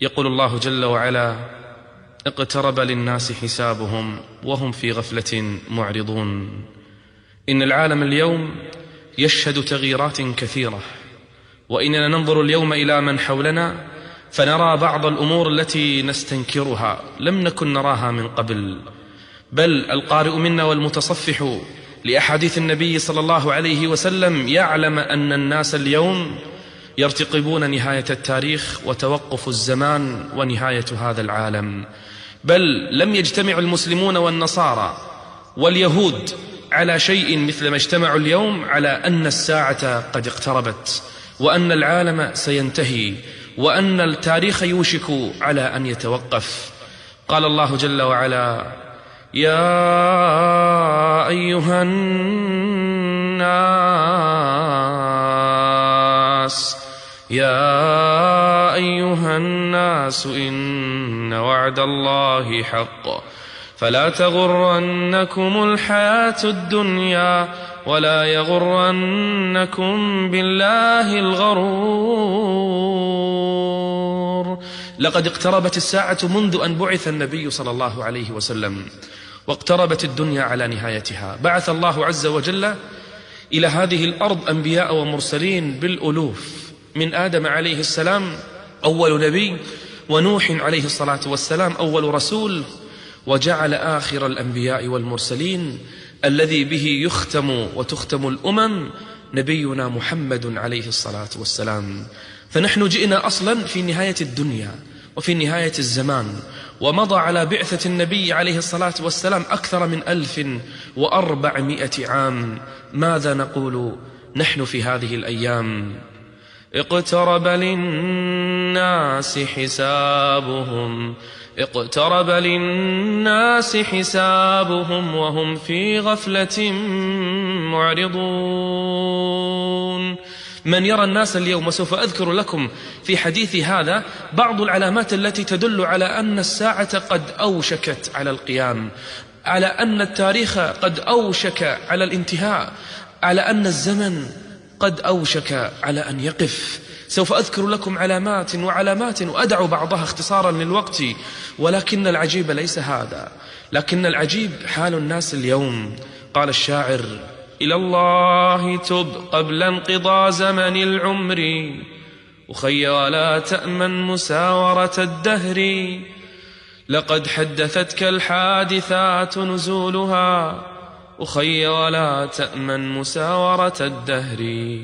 يقول الله جل وعلا اقترب للناس حسابهم وهم في غفلة معرضون. إن العالم اليوم يشهد تغييرات كثيرة وإننا ننظر اليوم إلى من حولنا فنرى بعض الأمور التي نستنكرها لم نكن نراها من قبل. بل القارئ منا والمتصفح لأحاديث النبي صلى الله عليه وسلم يعلم أن الناس اليوم يرتقبون نهاية التاريخ وتوقف الزمان ونهاية هذا العالم. بل لم يجتمع المسلمون والنصارى واليهود على شيء مثل ما اجتمعوا اليوم على أن الساعة قد اقتربت وأن العالم سينتهي وأن التاريخ يوشك على أن يتوقف. قال الله جل وعلا يا أيها الناس يا أيها الناس إن وعد الله حق. فلا تغرنكم الحياة الدنيا ولا يغرنكم بالله الغرور. لقد اقتربت الساعة منذ أن بعث النبي صلى الله عليه وسلم واقتربت الدنيا على نهايتها. بعث الله عز وجل إلى هذه الأرض أنبياء ومرسلين بالألوف. من آدم عليه السلام أول نبي ونوح عليه الصلاة والسلام أول رسول وجعل آخر الأنبياء والمرسلين الذي به يختم وتختم الأمم نبينا محمد عليه الصلاة والسلام. فنحن جئنا أصلا في نهاية الدنيا وفي نهاية الزمان ومضى على بعثة النبي عليه الصلاة والسلام أكثر من ألف وأربعمائة عام. ماذا نقول نحن في هذه الأيام؟ اقترب للناس حسابهم. اقترب للناس حسابهم وهم في غفلة معرضون. من يرى الناس اليوم وسوف أذكر لكم في حديثي هذا بعض العلامات التي تدل على أن الساعة قد أوشكت على القيام على أن التاريخ قد أوشك على الانتهاء على أن الزمن قد أوشك على أن يقف. سوف أذكر لكم علامات وعلامات وأدع بعضها اختصارا للوقت ولكن العجيب ليس هذا. لكن العجيب حال الناس اليوم. قال الشاعر إلى الله تب قبل انقضاء زمن العمر أخي ولا تأمن مساورة الدهر. لقد حدثتك الحادثات نزولها أخي ولا تأمن مساورة الدهر.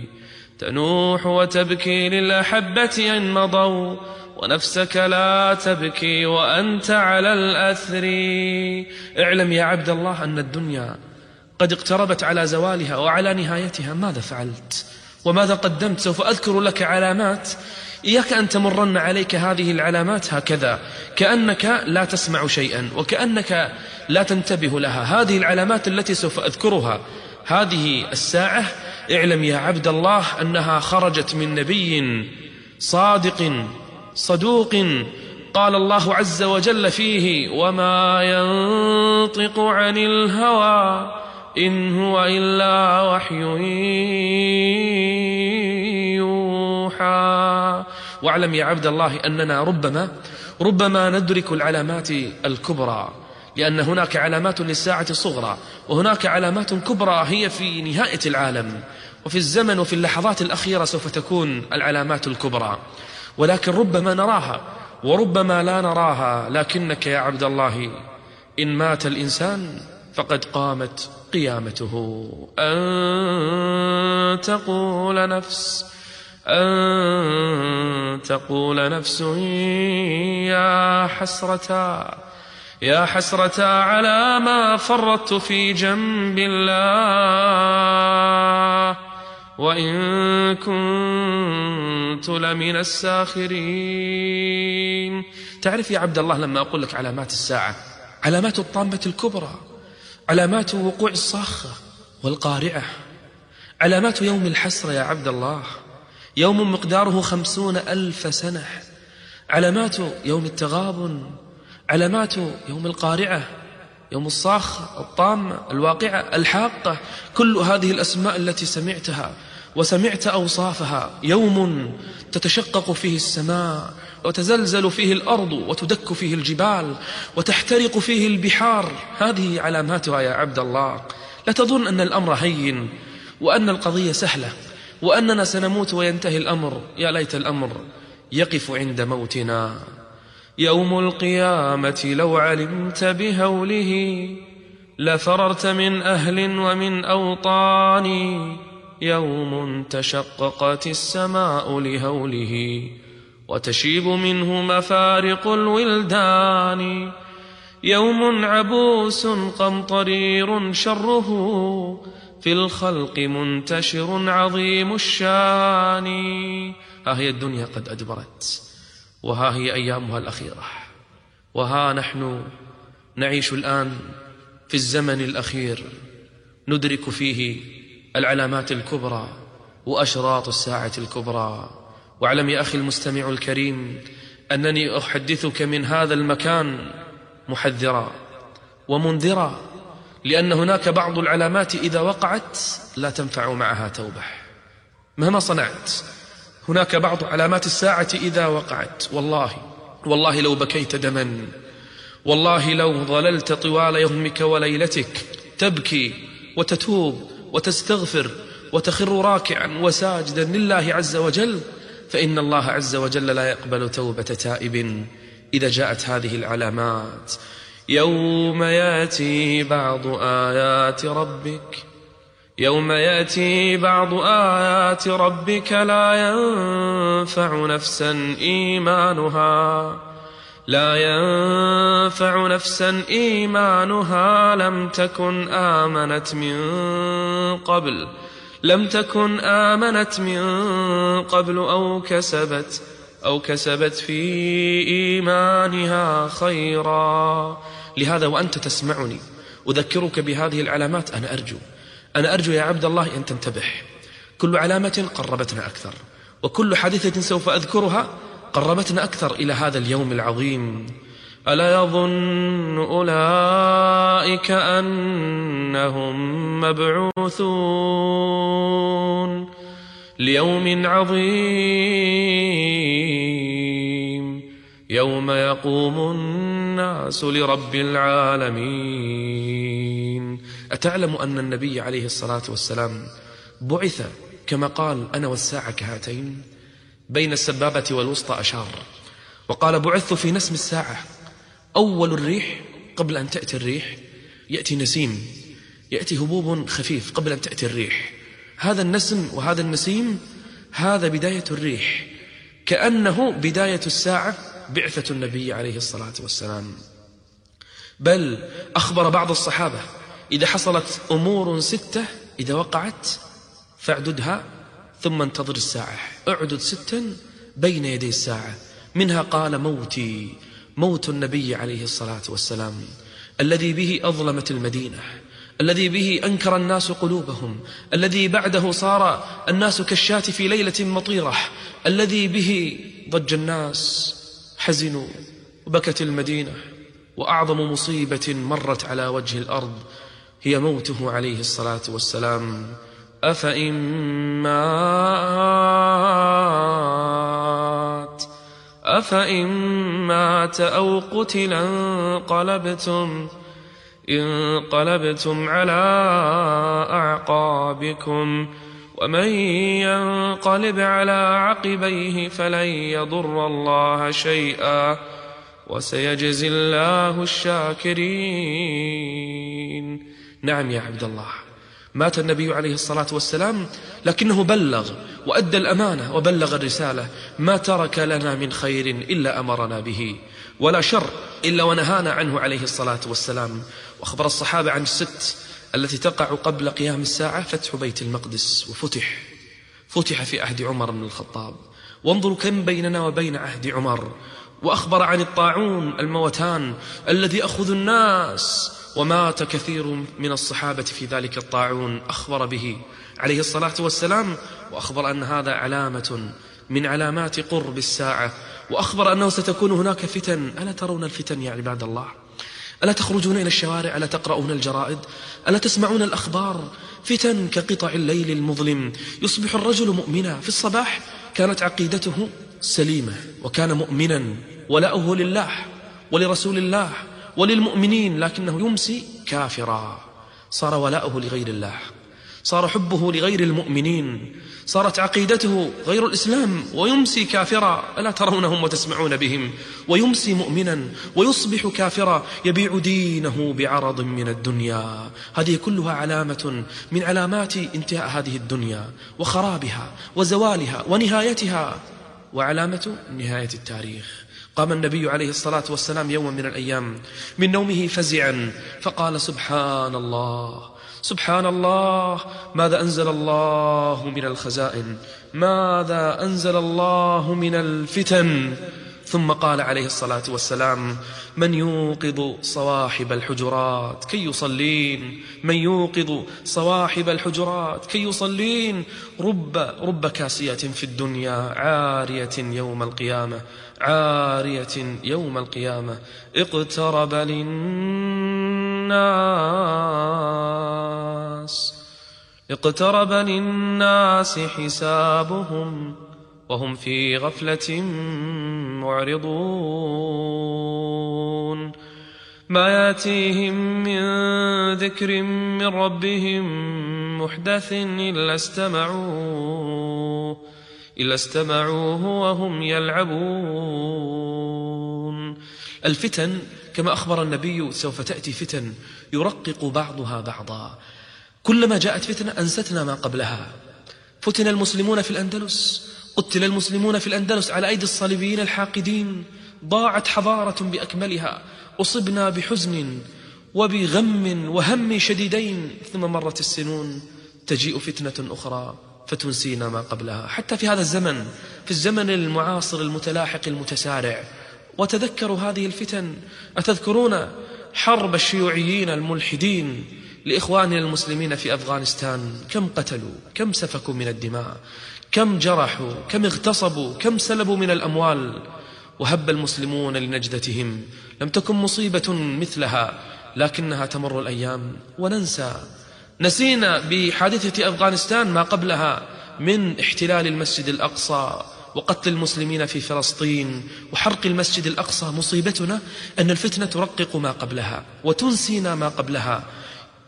تنوح وتبكي للأحبة إن مضوا ونفسك لا تبكي وأنت على الأثر. اعلم يا عبد الله أن الدنيا قد اقتربت على زوالها وعلى نهايتها. ماذا فعلت؟ وماذا قدمت؟ سوف أذكر لك علامات. إياك أن تمرن عليك هذه العلامات هكذا. كأنك لا تسمع شيئا وكأنك لا تنتبه لها. هذه العلامات التي سوف أذكرها. هذه الساعة اعلم يا عبد الله أنها خرجت من نبي صادق صدوق قال الله عز وجل فيه وما ينطق عن الهوى إن هو إلا وحي يوحى واعلم يا عبد الله أننا ربما ربما ندرك العلامات الكبرى لأن هناك علامات للساعة الصغرى وهناك علامات كبرى هي في نهاية العالم وفي الزمن وفي اللحظات الأخيرة سوف تكون العلامات الكبرى. ولكن ربما نراها وربما لا نراها لكنك يا عبد الله إن مات الإنسان فقد قامت قيامته. أن تقول نفس أن تقول نفس يا حسرتا يا حسرتا على ما فرطت في جنب الله. وإن كنت لمن الساخرين. تعرف يا عبد الله لما أقول لك علامات الساعة؟ علامات الطامة الكبرى علامات وقوع الصاخة والقارعة علامات يوم الحسرة يا عبد الله. يوم مقداره خمسون ألف سنة. علامات يوم التغابن علامات يوم القارعة يوم الصاخة الطامة الواقعة الحاقة. كل هذه الأسماء التي سمعتها وسمعت أوصافها يوم تتشقق فيه السماء وتزلزل فيه الأرض وتدك فيه الجبال وتحترق فيه البحار. هذه علاماتها يا عبد الله. لا تظن أن الأمر هين وأن القضية سهلة. وأننا سنموت وينتهي الأمر. يا ليت الأمر يقف عند موتنا. يوم القيامة لو علمت بهوله لفررت من أهل ومن أوطان. يوم تشققت السماء لهوله وتشيب منه مفارق الولدان. يوم عبوس قمطرير شره في الخلق منتشر عظيم الشان. ها هي الدنيا قد أدبرت وها هي أيامها الأخيرة وها نحن نعيش الآن في الزمن الأخير. ندرك فيه العلامات الكبرى وأشراط الساعة الكبرى. واعلم يا أخي المستمع الكريم أنني أحدثك من هذا المكان محذرا ومنذرا. لأن هناك بعض العلامات إذا وقعت لا تنفع معها توبة. مهما صنعت هناك بعض علامات الساعة إذا وقعت. والله والله لو بكيت دما. والله لو ظللت طوال يومك وليلتك. تبكي وتتوب وتستغفر وتخر راكعا وساجدا لله عز وجل فإن الله عز وجل لا يقبل توبة تائب إذا جاءت هذه العلامات. يوم ياتي بعض آيات ربك يوم ياتي بعض آيات ربك لا ينفع نفسا إيمانها لا ينفع نفسا إيمانها. لم تكن آمنت من قبل لم تكن آمنت من قبل أو كسبت أو كسبت في إيمانها خيرا. لهذا وأنت تسمعني. أذكرك بهذه العلامات أنا أرجو. أنا أرجو يا عبد الله أن تنتبه. كل علامة قربتنا أكثر. وكل حادثة سوف أذكرها قربتنا أكثر إلى هذا اليوم العظيم. ألا يظن أولئك أنهم مبعوثون ليوم عظيم. يوم يقوم الناس لرب العالمين. أتعلم أن النبي عليه الصلاة والسلام بعث كما قال أنا والساعة كهاتين بين السبابة والوسطى أشار وقال بعثت في نسم الساعة. أول الريح قبل أن تأتي الريح يأتي نسيم يأتي هبوب خفيف قبل أن تأتي الريح. هذا النسم وهذا النسيم هذا بداية الريح. كأنه بداية الساعة بعثة النبي عليه الصلاة والسلام. بل أخبر بعض الصحابة إذا حصلت أمور ستة إذا وقعت فاعددها ثم انتظر الساعة. اعدد ستا بين يدي الساعة. منها قال موتي موت النبي عليه الصلاة والسلام. الذي به أظلمت المدينة. الذي به أنكر الناس قلوبهم. الذي بعده صار الناس كالشاة في ليلة مطيرة. الذي به ضج الناس حزنوا وبكت المدينة وأعظم مصيبة مرت على وجه الأرض هي موته عليه الصلاة والسلام. أفإن مات أفإن مات أو قتل انقلبتم انقلبتم على أعقابكم. ومن ينقلب على عقبيه فلن يضر الله شيئا وسيجزي الله الشاكرين. نعم يا عبد الله. مات النبي عليه الصلاة والسلام لكنه بلغ وأدى الأمانة وبلغ الرسالة. ما ترك لنا من خير إلا أمرنا به. ولا شر إلا ونهانا عنه عليه الصلاة والسلام. وأخبر الصحابة عن الست التي تقع قبل قيام الساعة فتح بيت المقدس وفتح فتح في عهد عمر بن الخطاب. وانظروا كم بيننا وبين عهد عمر. وأخبر عن الطاعون الموتان الذي أخذ الناس. ومات كثير من الصحابة في ذلك الطاعون أخبر به عليه الصلاة والسلام. وأخبر أن هذا علامة من علامات قرب الساعة. وأخبر أنه ستكون هناك فتن. ألا ترون الفتن يا عباد الله؟ ألا تخرجون إلى الشوارع؟ ألا تقرؤون الجرائد؟ ألا تسمعون الأخبار؟ فتن كقطع الليل المظلم. يصبح الرجل مؤمنا في الصباح. كانت عقيدته سليمة وكان مؤمنا. ولاؤه لله ولرسول الله وللمؤمنين لكنه يمسي كافرا. صار ولاؤه لغير الله. صار حبه لغير المؤمنين صارت عقيدته غير الإسلام ويمسي كافرا ألا ترونهم وتسمعون بهم؟ ويمسي مؤمنا ويصبح كافرا يبيع دينه بعرض من الدنيا. هذه كلها علامة من علامات انتهاء هذه الدنيا وخرابها وزوالها ونهايتها. وعلامة نهاية التاريخ. قام النبي عليه الصلاة والسلام يوما من الأيام من نومه فزعا فقال سبحان الله سبحان الله ماذا أنزل الله من الخزائن؟ ماذا أنزل الله من الفتن؟ ثم قال عليه الصلاة والسلام من يوقظ صواحب الحجرات كي يصلين؟ من يوقظ صواحب الحجرات كي يصلين؟ رب, رب كاسية في الدنيا عارية يوم القيامة عارية يوم القيامة اقترب للناس اقترب للناس حسابهم وهم في غفلة معرضون. ما يأتيهم من ذكر من ربهم محدث إلا استمعوه إلا استمعوه وهم يلعبون. الفتن كما أخبر النبي سوف تأتي فتن يرقق بعضها بعضا. كلما جاءت فتنة أنستنا ما قبلها. فتن المسلمون في الأندلس قتل المسلمون في الأندلس على أيدي الصليبيين الحاقدين. ضاعت حضارة بأكملها. أصبنا بحزن وبغم وهم شديدين. ثم مرت السنون تجيء فتنة أخرى فتنسينا ما قبلها. حتى في هذا الزمن في الزمن المعاصر المتلاحق المتسارع وتذكروا هذه الفتن. أتذكرون حرب الشيوعيين الملحدين لإخواننا المسلمين في أفغانستان؟ كم قتلوا؟ كم سفكوا من الدماء؟ كم جرحوا؟ كم اغتصبوا؟ كم سلبوا من الأموال؟ وهب المسلمون لنجدتهم. لم تكن مصيبة مثلها لكنها تمر الأيام. وننسى نسينا بحادثة أفغانستان ما قبلها من احتلال المسجد الأقصى. وقتل المسلمين في فلسطين وحرق المسجد الأقصى مصيبتنا أن الفتنة ترقق ما قبلها وتنسينا ما قبلها.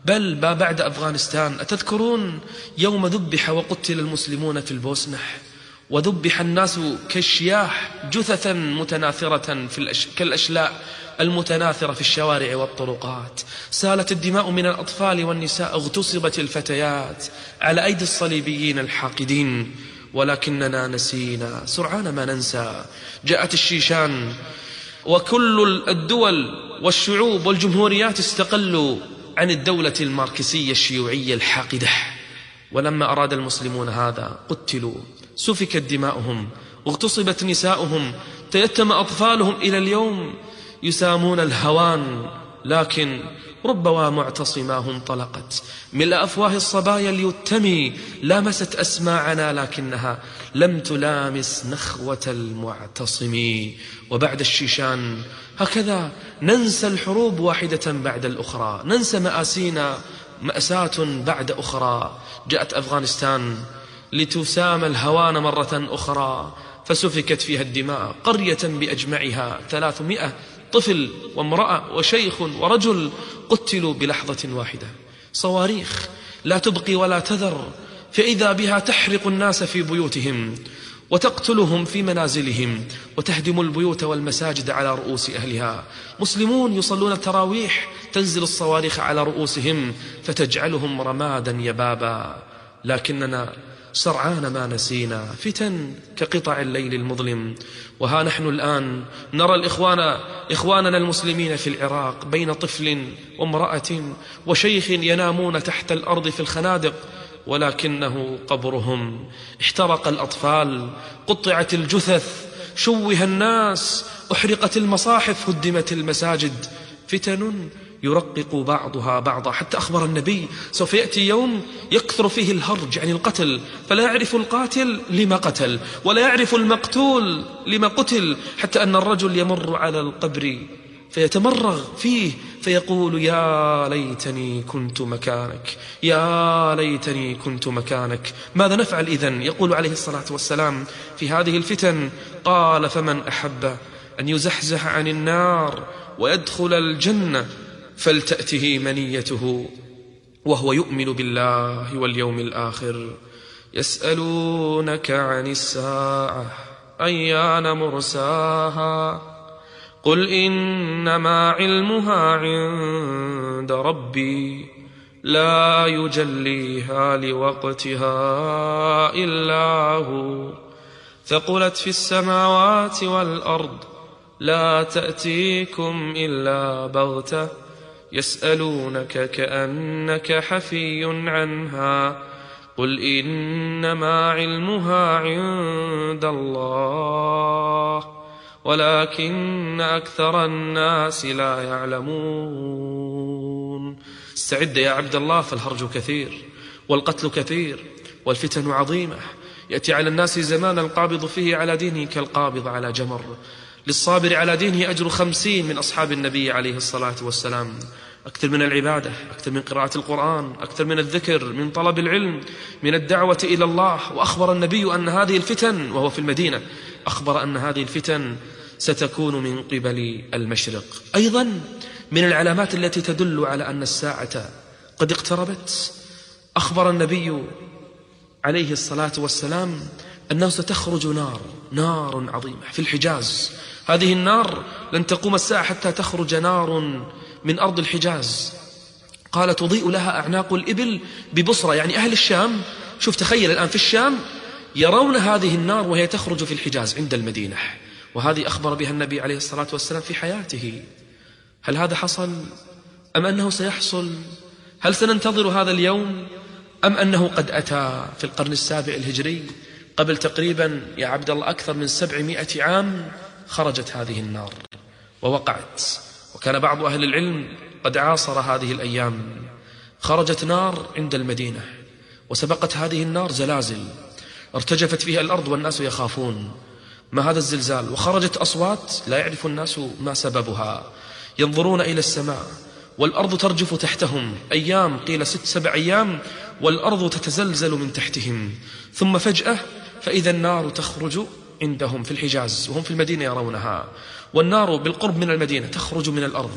بل ما بعد أفغانستان أتذكرون يوم ذبح وقتل المسلمون في البوسنح؟ وذبح الناس كالشياح جثثا متناثرة في الأش... كالأشلاء المتناثرة في الشوارع والطرقات. سالت الدماء من الأطفال والنساء اغتصبت الفتيات على أيدي الصليبيين الحاقدين. ولكننا نسينا. سرعان ما ننسى. جاءت الشيشان وكل الدول والشعوب والجمهوريات استقلوا عن الدولة الماركسية الشيوعية الحاقدة. ولما أراد المسلمون هذا قتلوا. سفكت دماؤهم. اغتصبت نساؤهم. تيتم أطفالهم إلى اليوم. يسامون الهوان. لكن ربما معتصماه انطلقت ملء أفواه الصبايا اليتمي لامست أسماعنا لكنها لم تلامس نخوة المعتصم. وبعد الشيشان هكذا ننسى الحروب واحدة بعد الأخرى. ننسى مآسينا مأساة بعد أخرى. جاءت أفغانستان لتسام الهوان مرة أخرى. فسفكت فيها الدماء قرية بأجمعها ثلاثمائة طفل وامرأة وشيخ ورجل قتلوا بلحظة واحدة. صواريخ لا تبقي ولا تذر فإذا بها تحرق الناس في بيوتهم وتقتلهم في منازلهم وتهدم البيوت والمساجد على رؤوس أهلها. مسلمون يصلون التراويح تنزل الصواريخ على رؤوسهم فتجعلهم رمادا يبابا. لكننا سرعان ما نسينا. فتن كقطع الليل المظلم. وها نحن الآن نرى الإخوان إخواننا المسلمين في العراق بين طفل وامرأة وشيخ ينامون تحت الأرض في الخنادق ولكنه قبرهم. احترق الأطفال قطعت الجثث شوه الناس أحرقت المصاحف هدمت المساجد. فتن يرقق بعضها بعضا. حتى أخبر النبي سوف يأتي يوم يكثر فيه الهرج عن القتل. فلا يعرف القاتل لما قتل ولا يعرف المقتول لما قتل حتى أن الرجل يمر على القبر فيتمرغ فيه فيقول يا ليتني كنت مكانك يا ليتني كنت مكانك. ماذا نفعل إذن؟ يقول عليه الصلاة والسلام في هذه الفتن قال فمن أحب أن يزحزح عن النار ويدخل الجنة فلتأته منيته وهو يؤمن بالله واليوم الآخر. يسألونك عن الساعة أيان مرساها؟ قل إنما علمها عند ربي لا يجليها لوقتها إلا هو. ثقلت في السماوات والأرض لا تأتيكم إلا بغتة. يسألونك كأنك حفي عنها قل إنما علمها عند الله ولكن أكثر الناس لا يعلمون. استعد يا عبد الله فالهرج كثير والقتل كثير والفتن عظيمة. يأتي على الناس زمان القابض فيه على دينه كالقابض على جمر. للصابر على دينه أجر خمسين من أصحاب النبي عليه الصلاة والسلام. أكثر من العبادة أكثر من قراءة القرآن أكثر من الذكر من طلب العلم من الدعوة إلى الله. وأخبر النبي أن هذه الفتن وهو في المدينة أخبر أن هذه الفتن ستكون من قبل المشرق. أيضا من العلامات التي تدل على أن الساعة قد اقتربت. أخبر النبي عليه الصلاة والسلام أنه ستخرج نار نار عظيمة في الحجاز. هذه النار لن تقوم الساعة حتى تخرج نار من أرض الحجاز. قال تضيء لها أعناق الإبل ببصرة. يعني أهل الشام شوف تخيل الآن في الشام يرون هذه النار وهي تخرج في الحجاز عند المدينة. وهذه أخبر بها النبي عليه الصلاة والسلام في حياته. هل هذا حصل؟ أم أنه سيحصل؟ هل سننتظر هذا اليوم؟ أم أنه قد أتى في القرن السابع الهجري؟ قبل تقريبا يا عبد الله أكثر من سبعمائة عام خرجت هذه النار ووقعت. وكان بعض أهل العلم قد عاصر هذه الأيام. خرجت نار عند المدينة وسبقت هذه النار زلازل. ارتجفت فيها الأرض والناس يخافون. ما هذا الزلزال؟ وخرجت أصوات لا يعرف الناس ما سببها. ينظرون إلى السماء والأرض ترجف تحتهم. أيام قيل ست سبع أيام والأرض تتزلزل من تحتهم. ثم فجأة فإذا النار تخرج عندهم في الحجاز وهم في المدينة يرونها والنار بالقرب من المدينة تخرج من الأرض.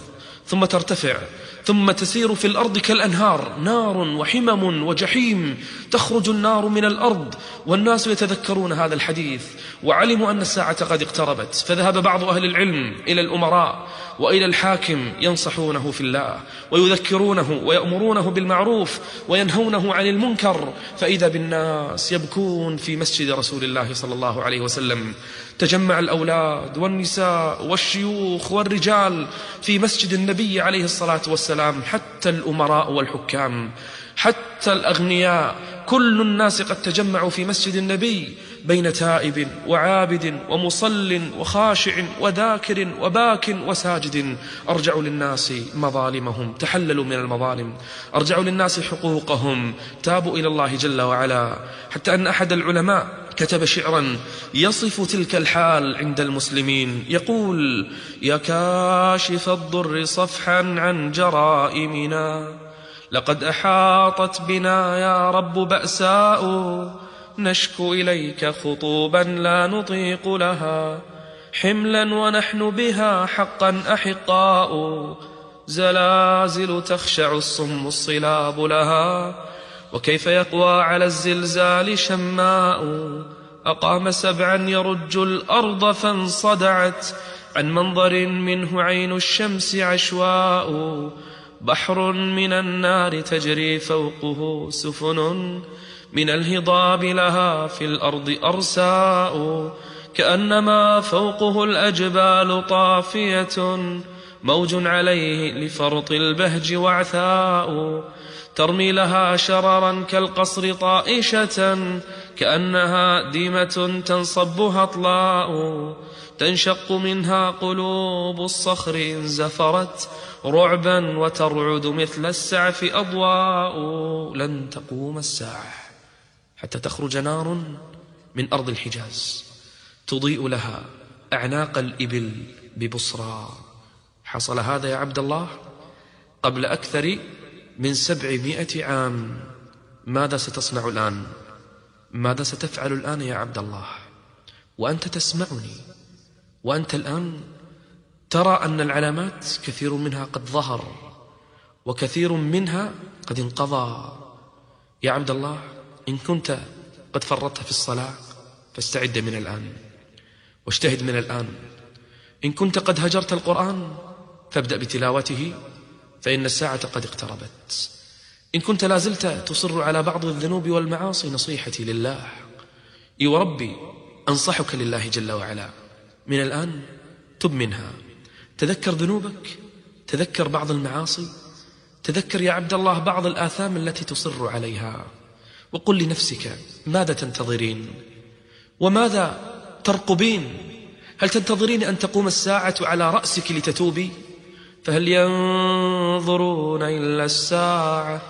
ثم ترتفع ثم تسير في الأرض كالأنهار نار وحمم وجحيم تخرج النار من الأرض والناس يتذكرون هذا الحديث وعلموا أن الساعة قد اقتربت فذهب بعض أهل العلم إلى الأمراء وإلى الحاكم ينصحونه في الله ويذكرونه ويأمرونه بالمعروف وينهونه عن المنكر فإذا بالناس يبكون في مسجد رسول الله صلى الله عليه وسلم. تجمع الأولاد والنساء والشيوخ والرجال في مسجد النبي عليه الصلاة والسلام حتى الأمراء والحكام حتى الأغنياء. كل الناس قد تجمعوا في مسجد النبي بين تائب وعابد ومصل وخاشع وذاكر وباك وساجد. أرجعوا للناس مظالمهم تحللوا من المظالم. أرجعوا للناس حقوقهم. تابوا إلى الله جل وعلا. حتى أن أحد العلماء كتب شعرا يصف تلك الحال عند المسلمين. يقول يا كاشف الضر صفحا عن جرائمنا لقد أحاطت بنا يا رب بأساء نشكو إليك خطوبا لا نطيق لها حملا ونحن بها حقا أحقاء زلازل تخشع الصم الصلاب لها وكيف يقوى على الزلزال شماء؟ أقام سبعا يرج الأرض فانصدعت عن منظر منه عين الشمس عشواء. بحر من النار تجري فوقه سفن من الهضاب لها في الأرض أرساء. كأنما فوقه الأجبال طافية موج عليه لفرط البهج وعثاء. ترمي لها شررا كالقصر طائشة كأنها ديمة تنصبها أطلاء. تنشق منها قلوب الصخر إن زفرت رعبا وترعد مثل السعف أضواء. لن تقوم الساعة حتى تخرج نار من أرض الحجاز. تضيء لها أعناق الإبل ببصرى. حصل هذا يا عبد الله قبل أكثر من سبعمائة عام ماذا ستصنع الآن؟ ماذا ستفعل الآن يا عبد الله؟ وأنت تسمعني. وأنت الآن ترى أن العلامات كثير منها قد ظهر وكثير منها قد انقضى. يا عبد الله إن كنت قد فرطت في الصلاة فاستعد من الآن. واجتهد من الآن. إن كنت قد هجرت القرآن فابدأ بتلاوته. فإن الساعة قد اقتربت. إن كنت لازلت تصر على بعض الذنوب والمعاصي نصيحتي لله. إي وربي أنصحك لله جل وعلا. من الآن تب منها. تذكر ذنوبك تذكر بعض المعاصي تذكر يا عبد الله بعض الآثام التي تصر عليها. وقل لنفسك ماذا تنتظرين؟ وماذا ترقبين؟ هل تنتظرين أن تقوم الساعة على رأسك لتتوبي؟ فهل ينظرون إلا الساعة؟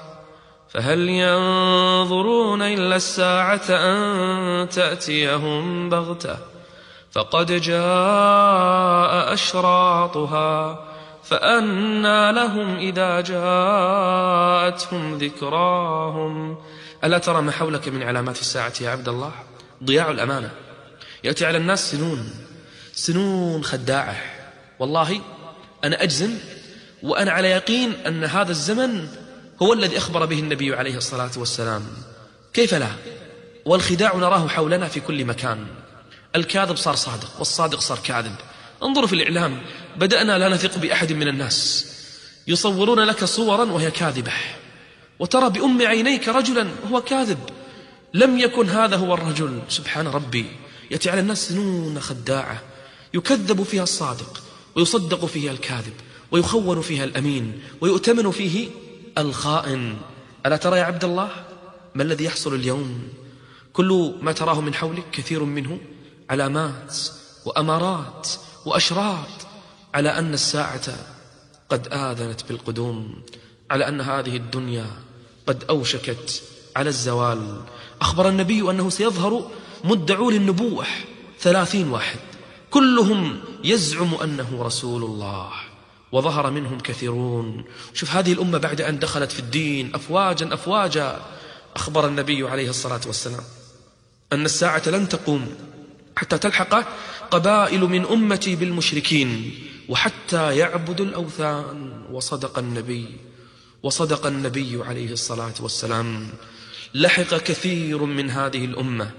فهل ينظرون إلا الساعة أن تأتيهم بغتة؟ فقد جاء أشراطها فأنى لهم إذا جاءتهم ذكراهم. ألا ترى ما حولك من علامات الساعة يا عبد الله؟ ضياع الأمانة. يأتي على الناس سنون سنون خداعة. والله أنا أجزم وأنا على يقين أن هذا الزمن هو الذي أخبر به النبي عليه الصلاة والسلام. كيف لا؟ والخداع نراه حولنا في كل مكان. الكاذب صار صادق والصادق صار كاذب. انظروا في الإعلام بدأنا لا نثق بأحد من الناس. يصورون لك صورا وهي كاذبة. وترى بأم عينيك رجلا هو كاذب. لم يكن هذا هو الرجل. سبحان ربي. يأتي على الناس سنون خداعة. يكذب فيها الصادق. ويصدق فيها الكاذب ويخون فيها الأمين ويؤتمن فيه الخائن. ألا ترى يا عبد الله ما الذي يحصل اليوم؟ كل ما تراه من حولك كثير منه علامات وأمارات وأشراط على أن الساعة قد آذنت بالقدوم على أن هذه الدنيا قد أوشكت على الزوال. أخبر النبي أنه سيظهر مدعو للنبوة ثلاثين واحد. كلهم يزعم أنه رسول الله وظهر منهم كثيرون. شوف هذه الأمة بعد أن دخلت في الدين أفواجا أفواجا. أخبر النبي عليه الصلاة والسلام أن الساعة لن تقوم حتى تلحق قبائل من أمتي بالمشركين وحتى يعبدوا الأوثان. وصدق النبي وصدق النبي عليه الصلاة والسلام. لحق كثير من هذه الأمة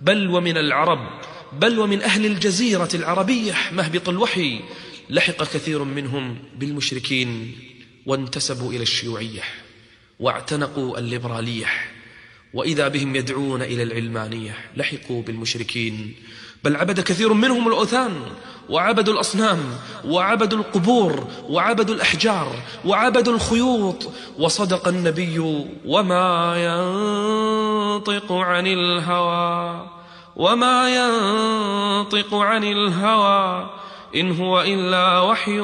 بل ومن العرب. بل ومن أهل الجزيرة العربية مهبط الوحي. لحق كثير منهم بالمشركين وانتسبوا إلى الشيوعية واعتنقوا الليبرالية. وإذا بهم يدعون إلى العلمانية لحقوا بالمشركين. بل عبد كثير منهم الأوثان وعبدوا الأصنام وعبدوا القبور وعبدوا الأحجار وعبدوا الخيوط. وصدق النبي وما ينطق عن الهوى. وما ينطق عن الهوى إن هو إلا وحي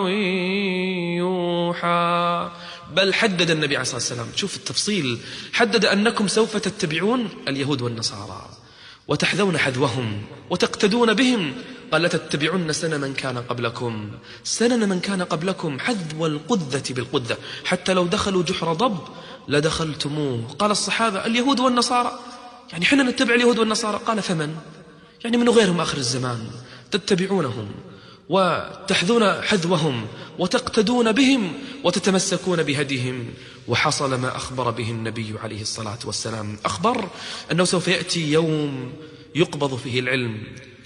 يوحى. بل حدد النبي عليه الصلاة والسلام شوف التفصيل. حدد أنكم سوف تتبعون اليهود والنصارى. وتحذون حذوهم وتقتدون بهم. قال لتتبعن سنن من كان قبلكم. سنن من كان قبلكم حذو القذة بالقذة. حتى لو دخلوا جحر ضب لدخلتموه. قال الصحابة اليهود والنصارى يعني حنا نتبع اليهود والنصارى؟ قال فمن؟ يعني من غيرهم آخر الزمان. تتبعونهم وتحذون حذوهم وتقتدون بهم وتتمسكون بهديهم. وحصل ما أخبر به النبي عليه الصلاة والسلام. أخبر أنه سوف يأتي يوم يقبض فيه العلم.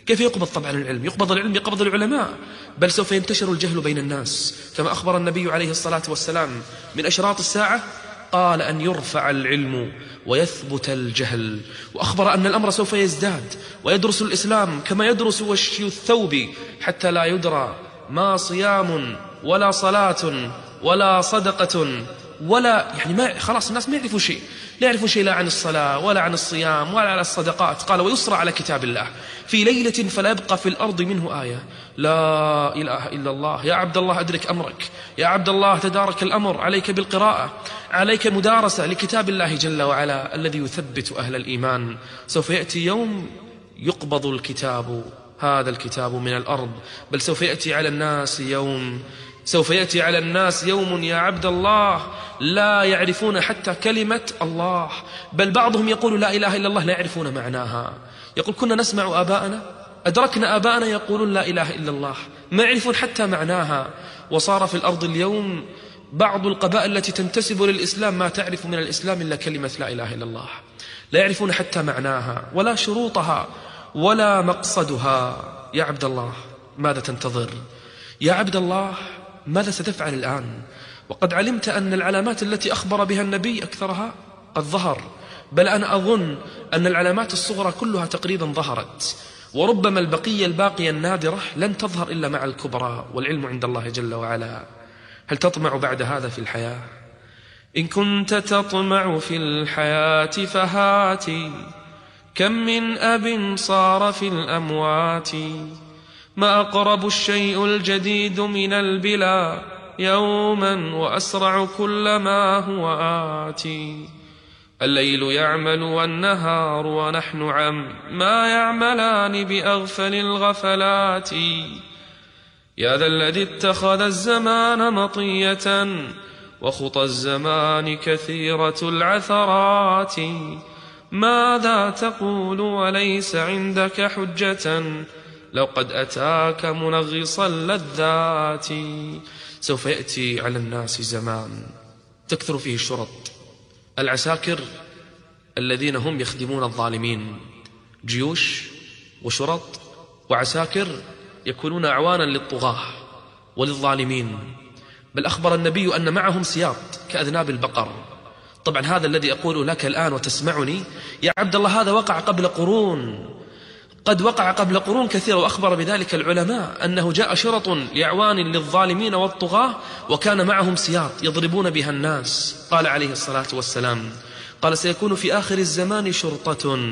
كيف يقبض طبعا العلم؟ يقبض العلم يقبض العلماء. بل سوف ينتشر الجهل بين الناس. كما أخبر النبي عليه الصلاة والسلام من أشراط الساعة قال أن يرفع العلم ويثبت الجهل وأخبر أن الأمر سوف يزداد ويدرس الإسلام كما يدرس وشي الثوب حتى لا يدرى ما صيام ولا صلاة ولا صدقة ولا يعني ما خلاص الناس ما يعرفوا شيء لا يعرفون شيء لا عن الصلاة ولا عن الصيام ولا عن الصدقات قال ويسرى على كتاب الله في ليلة فلا يبقى في الأرض منه آية. لا إله إلا الله. يا عبد الله أدرك أمرك. يا عبد الله تدارك الأمر. عليك بالقراءة. عليك مدارسة لكتاب الله جل وعلا الذي يثبت أهل الإيمان. سوف يأتي يوم يقبض الكتاب هذا الكتاب من الأرض. بل سوف يأتي على الناس يوم سوف يأتي على الناس يوم يا عبد الله. لا يعرفون حتى كلمة الله. بل بعضهم يقول لا إله إلا الله لا يعرفون معناها. يقول كنا نسمع آباءنا أدركنا آباءنا يقولون لا إله إلا الله ما يعرفون حتى معناها. وصار في الأرض اليوم بعض القبائل التي تنتسب للإسلام ما تعرف من الإسلام إلا كلمة لا إله إلا الله. لا يعرفون حتى معناها ولا شروطها ولا مقصدها. يا عبد الله ماذا تنتظر؟ يا عبد الله ماذا ستفعل الآن؟ وقد علمت أن العلامات التي أخبر بها النبي أكثرها قد ظهر بل أنا أظن أن العلامات الصغرى كلها تقريبا ظهرت. وربما البقية الباقية النادرة لن تظهر إلا مع الكبرى والعلم عند الله جل وعلا. هل تطمع بعد هذا في الحياة؟ إن كنت تطمع في الحياة فهاتي كم من أب صار في الأموات؟ ما أقرب الشيء الجديد من البلا يوما وأسرع كلما هو آتي. الليل يعمل والنهار ونحن عم ما يعملان بأغفل الغفلات. يا ذا الذي اتخذ الزمان مطية وخطى الزمان كثيرة العثرات. ماذا تقول وليس عندك حجة لو قد أتاك منغص اللذات؟ سوف يأتي على الناس زمان تكثر فيه الشرط. العساكر الذين هم يخدمون الظالمين جيوش وشرط وعساكر يكونون أعوانا للطغاة وللظالمين. بل أخبر النبي أن معهم سياط كأذناب البقر. طبعا هذا الذي أقول لك الآن وتسمعني يا عبد الله هذا وقع قبل قرون. قد وقع قبل قرون كثيرة وأخبر بذلك العلماء أنه جاء شرط لأعوان للظالمين والطغاة وكان معهم سياط يضربون بها الناس. قال عليه الصلاة والسلام قال سيكون في آخر الزمان شرطة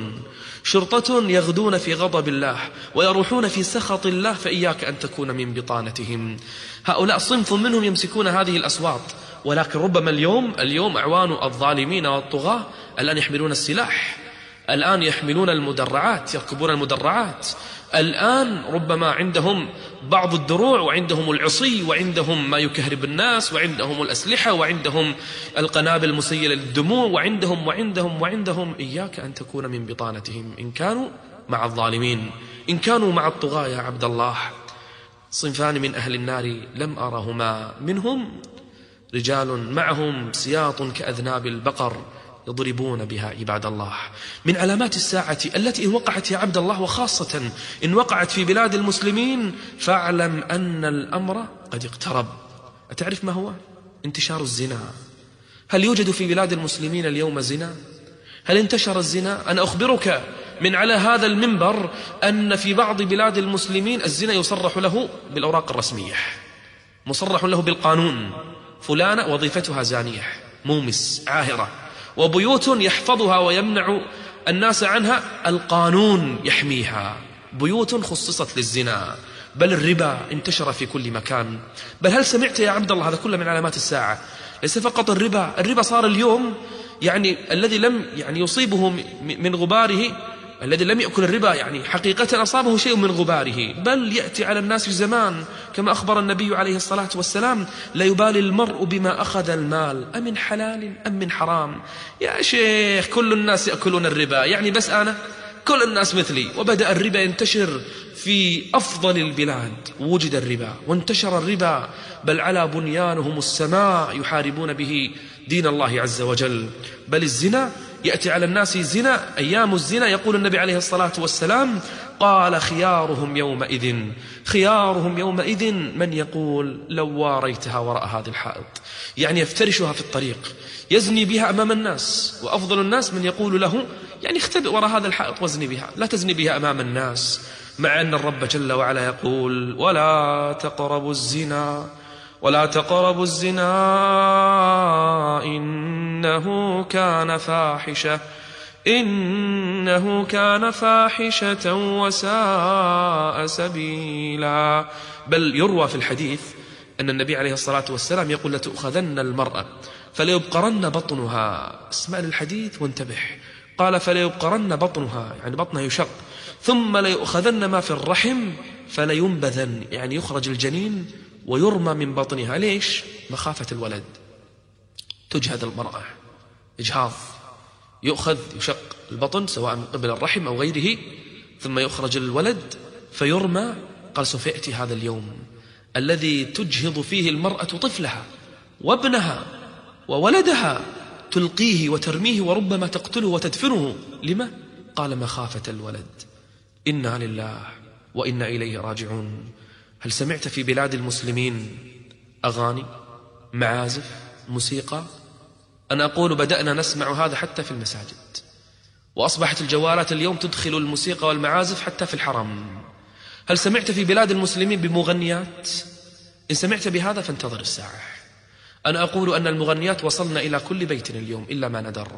شرطة يغدون في غضب الله ويروحون في سخط الله فإياك أن تكون من بطانتهم. هؤلاء صنف منهم يمسكون هذه الأصوات ولكن ربما اليوم اليوم أعوان الظالمين والطغاة الآن يحملون السلاح. الآن يحملون المدرعات يركبون المدرعات. الآن ربما عندهم بعض الدروع وعندهم العصي وعندهم ما يكهرب الناس وعندهم الأسلحة وعندهم القنابل المسيلة للدموع وعندهم وعندهم وعندهم. إياك أن تكون من بطانتهم. إن كانوا مع الظالمين. إن كانوا مع الطغاة يا عبد الله. صنفان من أهل النار لم أرهما منهم رجال معهم سياط كأذناب البقر. يضربون بها عباد الله. من علامات الساعة التي إن وقعت يا عبد الله وخاصة إن وقعت في بلاد المسلمين فاعلم أن الأمر قد اقترب. أتعرف ما هو؟ انتشار الزنا. هل يوجد في بلاد المسلمين اليوم زنا؟ هل انتشر الزنا؟ أنا أخبرك من على هذا المنبر أن في بعض بلاد المسلمين الزنا يصرح له بالأوراق الرسمية. مصرح له بالقانون. فلانة وظيفتها زانية. مومس عاهرة. وبيوت يحفظها ويمنع الناس عنها القانون يحميها. بيوت خصصت للزنا. بل الربا انتشر في كل مكان. بل هل سمعت يا عبد الله هذا كله من علامات الساعة. ليس فقط الربا. الربا صار اليوم يعني الذي لم يعني يصيبه من غباره الذي لم يأكل الربا يعني حقيقة أصابه شيء من غباره. بل يأتي على الناس في زمان كما أخبر النبي عليه الصلاة والسلام لا يبالي المرء بما أخذ المال أمن حلال أم من حرام. يا شيخ كل الناس يأكلون الربا يعني بس أنا كل الناس مثلي. وبدأ الربا ينتشر في أفضل البلاد وجد الربا وانتشر الربا. بل على بنيانهم السماء يحاربون به دين الله عز وجل. بل الزنا يأتي على الناس زنا أيام الزنا يقول النبي عليه الصلاة والسلام قال خيارهم يومئذ خيارهم يومئذ من يقول لو واريتها وراء هذه الحائط. يعني يفترشها في الطريق يزني بها أمام الناس وأفضل الناس من يقول له يعني اختبئ وراء هذا الحائط وازني بها لا تزني بها أمام الناس. مع أن الرب جل وعلا يقول ولا تقربوا الزنا ولا تقربوا الزنا إنه كان فاحشة. إنه كان فاحشة وساء سبيلا. بل يروى في الحديث أن النبي عليه الصلاة والسلام يقول لتؤخذن المرأة فليبقرن بطنها. اسمع للحديث وانتبه. قال فليبقرن بطنها يعني بطنها يشق. ثم ليؤخذن ما في الرحم فلينبذن يعني يخرج الجنين ويرمى من بطنها. ليش؟ مخافة الولد. تجهد المرأة. إجهاض يؤخذ يشق البطن سواء من قبل الرحم أو غيره ثم يخرج الولد فيرمى. قال سوف يأتي هذا اليوم. الذي تجهض فيه المرأة طفلها وابنها وولدها تلقيه وترميه وربما تقتله وتدفنه. لما؟ قال مخافة الولد. إنا لله وإنا إليه راجعون. هل سمعت في بلاد المسلمين أغاني معازف موسيقى؟ أنا أقول بدأنا نسمع هذا حتى في المساجد. وأصبحت الجوالات اليوم تدخل الموسيقى والمعازف حتى في الحرم. هل سمعت في بلاد المسلمين بمغنيات؟ إن سمعت بهذا فانتظر الساعة. أنا أقول أن المغنيات وصلنا إلى كل بيت اليوم إلا ما ندر.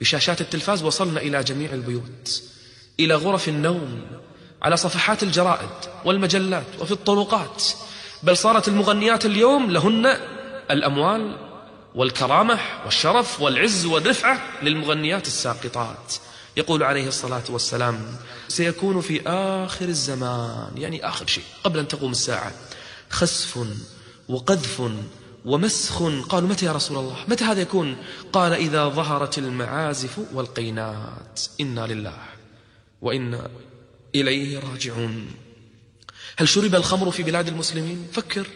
بشاشات التلفاز وصلنا إلى جميع البيوت. إلى غرف النوم على صفحات الجرائد والمجلات وفي الطرقات. بل صارت المغنيات اليوم لهن الأموال والكرامة والشرف والعز والرفعة للمغنيات الساقطات. يقول عليه الصلاة والسلام سيكون في آخر الزمان. يعني آخر شيء قبل أن تقوم الساعة. خسف وقذف ومسخ. قالوا متى يا رسول الله؟ متى هذا يكون؟ قال إذا ظهرت المعازف والقينات. إنا لله وإنا إليه راجعون. هل شرب الخمر في بلاد المسلمين؟ فكر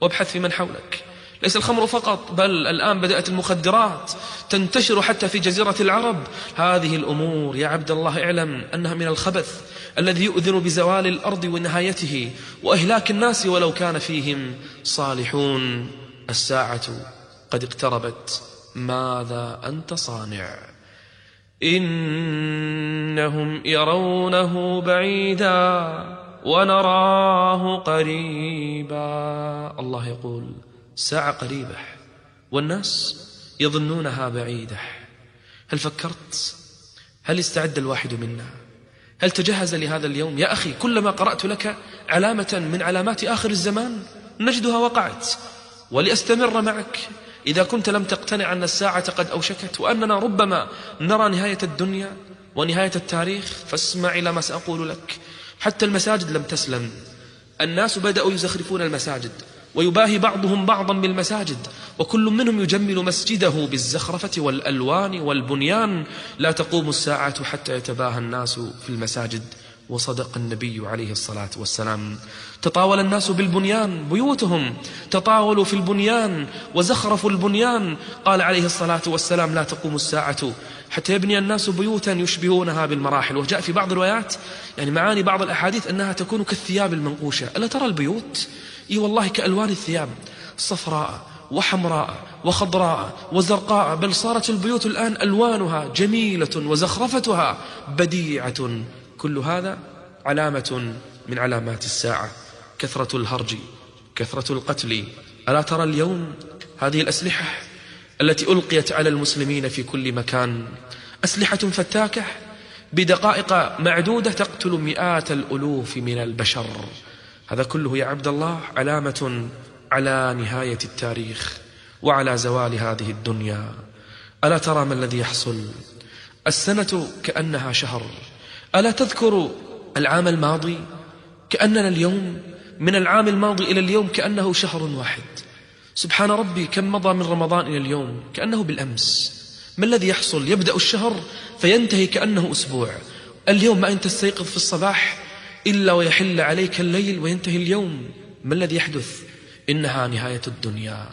وابحث في من حولك. ليس الخمر فقط بل الآن بدأت المخدرات تنتشر حتى في جزيرة العرب. هذه الأمور يا عبد الله اعلم أنها من الخبث الذي يؤذن بزوال الأرض ونهايته وإهلاك الناس ولو كان فيهم صالحون. الساعة قد اقتربت. ماذا أنت صانع؟ إنهم يرونه بعيدا ونراه قريبا. الله يقول ساعة قريبة والناس يظنونها بعيدة. هل فكرت؟ هل استعد الواحد منا؟ هل تجهز لهذا اليوم؟ يا أخي كلما قرأت لك علامة من علامات آخر الزمان نجدها وقعت. ولأستمر معك إذا كنت لم تقتنع أن الساعة قد أوشكت وأننا ربما نرى نهاية الدنيا ونهاية التاريخ فاسمع إلى ما سأقول لك. حتى المساجد لم تسلم. الناس بدأوا يزخرفون المساجد. ويباهي بعضهم بعضا بالمساجد وكل منهم يجمل مسجده بالزخرفة والألوان والبنيان. لا تقوم الساعة حتى يتباهى الناس في المساجد. وصدق النبي عليه الصلاة والسلام. تطاول الناس بالبنيان بيوتهم تطاولوا في البنيان وزخرفوا البنيان. قال عليه الصلاة والسلام لا تقوم الساعة حتى يبني الناس بيوتا يشبهونها بالمراحل. وجاء في بعض الروايات يعني معاني بعض الأحاديث أنها تكون كالثياب المنقوشة. ألا ترى البيوت؟ إي والله كألوان الثياب صفراء وحمراء وخضراء وزرقاء بل صارت البيوت الآن ألوانها جميلة وزخرفتها بديعة. كل هذا علامة من علامات الساعة. كثرة الهرج كثرة القتل. ألا ترى اليوم هذه الأسلحة التي ألقيت على المسلمين في كل مكان؟ أسلحة فتاكة بدقائق معدودة تقتل مئات الألوف من البشر. هذا كله يا عبد الله علامة على نهاية التاريخ وعلى زوال هذه الدنيا. ألا ترى ما الذي يحصل؟ السنة كأنها شهر. ألا تذكر العام الماضي؟ كأننا اليوم من العام الماضي إلى اليوم كأنه شهر واحد. سبحان ربي كم مضى من رمضان إلى اليوم كأنه بالأمس. ما الذي يحصل؟ يبدأ الشهر فينتهي كأنه أسبوع. اليوم ما أنت تستيقظ في الصباح إلا ويحل عليك الليل وينتهي اليوم. ما الذي يحدث؟ إنها نهاية الدنيا.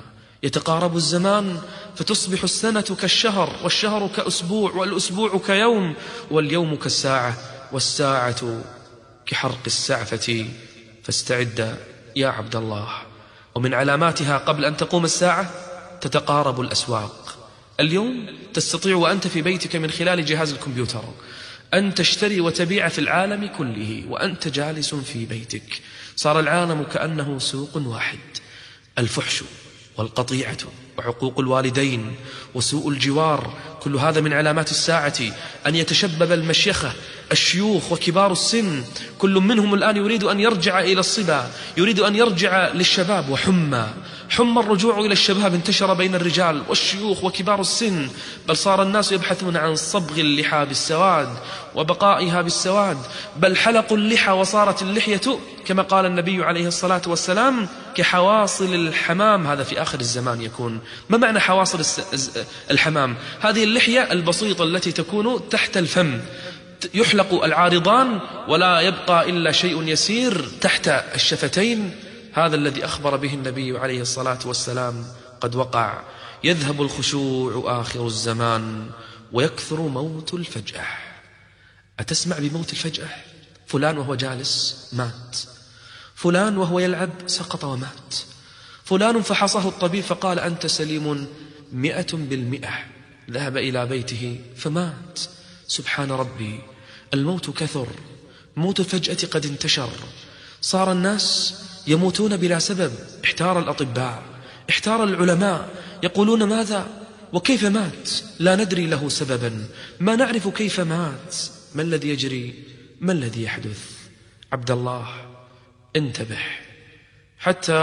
يتقارب الزمان فتصبح السنة كالشهر والشهر كأسبوع والأسبوع كيوم واليوم كالساعة والساعة كحرق السعفة. فاستعد يا عبد الله. ومن علاماتها قبل أن تقوم الساعة تتقارب الأسواق. اليوم تستطيع وأنت في بيتك من خلال جهاز الكمبيوتر. أن تشتري وتبيع في العالم كله وأنت جالس في بيتك. صار العالم كأنه سوق واحد. الفحش والقطيعة وعقوق الوالدين وسوء الجوار. كل هذا من علامات الساعة أن يتشبب المشيخة الشيوخ وكبار السن. كل منهم الآن يريد أن يرجع إلى الصبا يريد أن يرجع للشباب وحمى. حم الرجوع إلى الشباب انتشر بين الرجال والشيوخ وكبار السن بل صار الناس يبحثون عن صبغ اللحى بالسواد وبقائها بالسواد بل حلقوا اللحى وصارت اللحية كما قال النبي عليه الصلاة والسلام كحواصل الحمام. هذا في آخر الزمان يكون. ما معنى حواصل الحمام؟ هذه اللحية البسيطة التي تكون تحت الفم يحلق العارضان ولا يبقى إلا شيء يسير تحت الشفتين. هذا الذي أخبر به النبي عليه الصلاة والسلام قد وقع. يذهب الخشوع آخر الزمان ويكثر موت الفجأة. أتسمع بموت الفجأة؟ فلان وهو جالس مات. فلان وهو يلعب سقط ومات. فلان فحصه الطبيب فقال أنت سليم مئة بالمئة. ذهب إلى بيته فمات. سبحان ربي الموت كثر. موت الفجأة قد انتشر. صار الناس يموتون بلا سبب. احتار الأطباء احتار العلماء. يقولون ماذا؟ وكيف مات؟ لا ندري له سببا. ما نعرف كيف مات؟ ما الذي يجري؟ ما الذي يحدث؟ عبد الله انتبه. حتى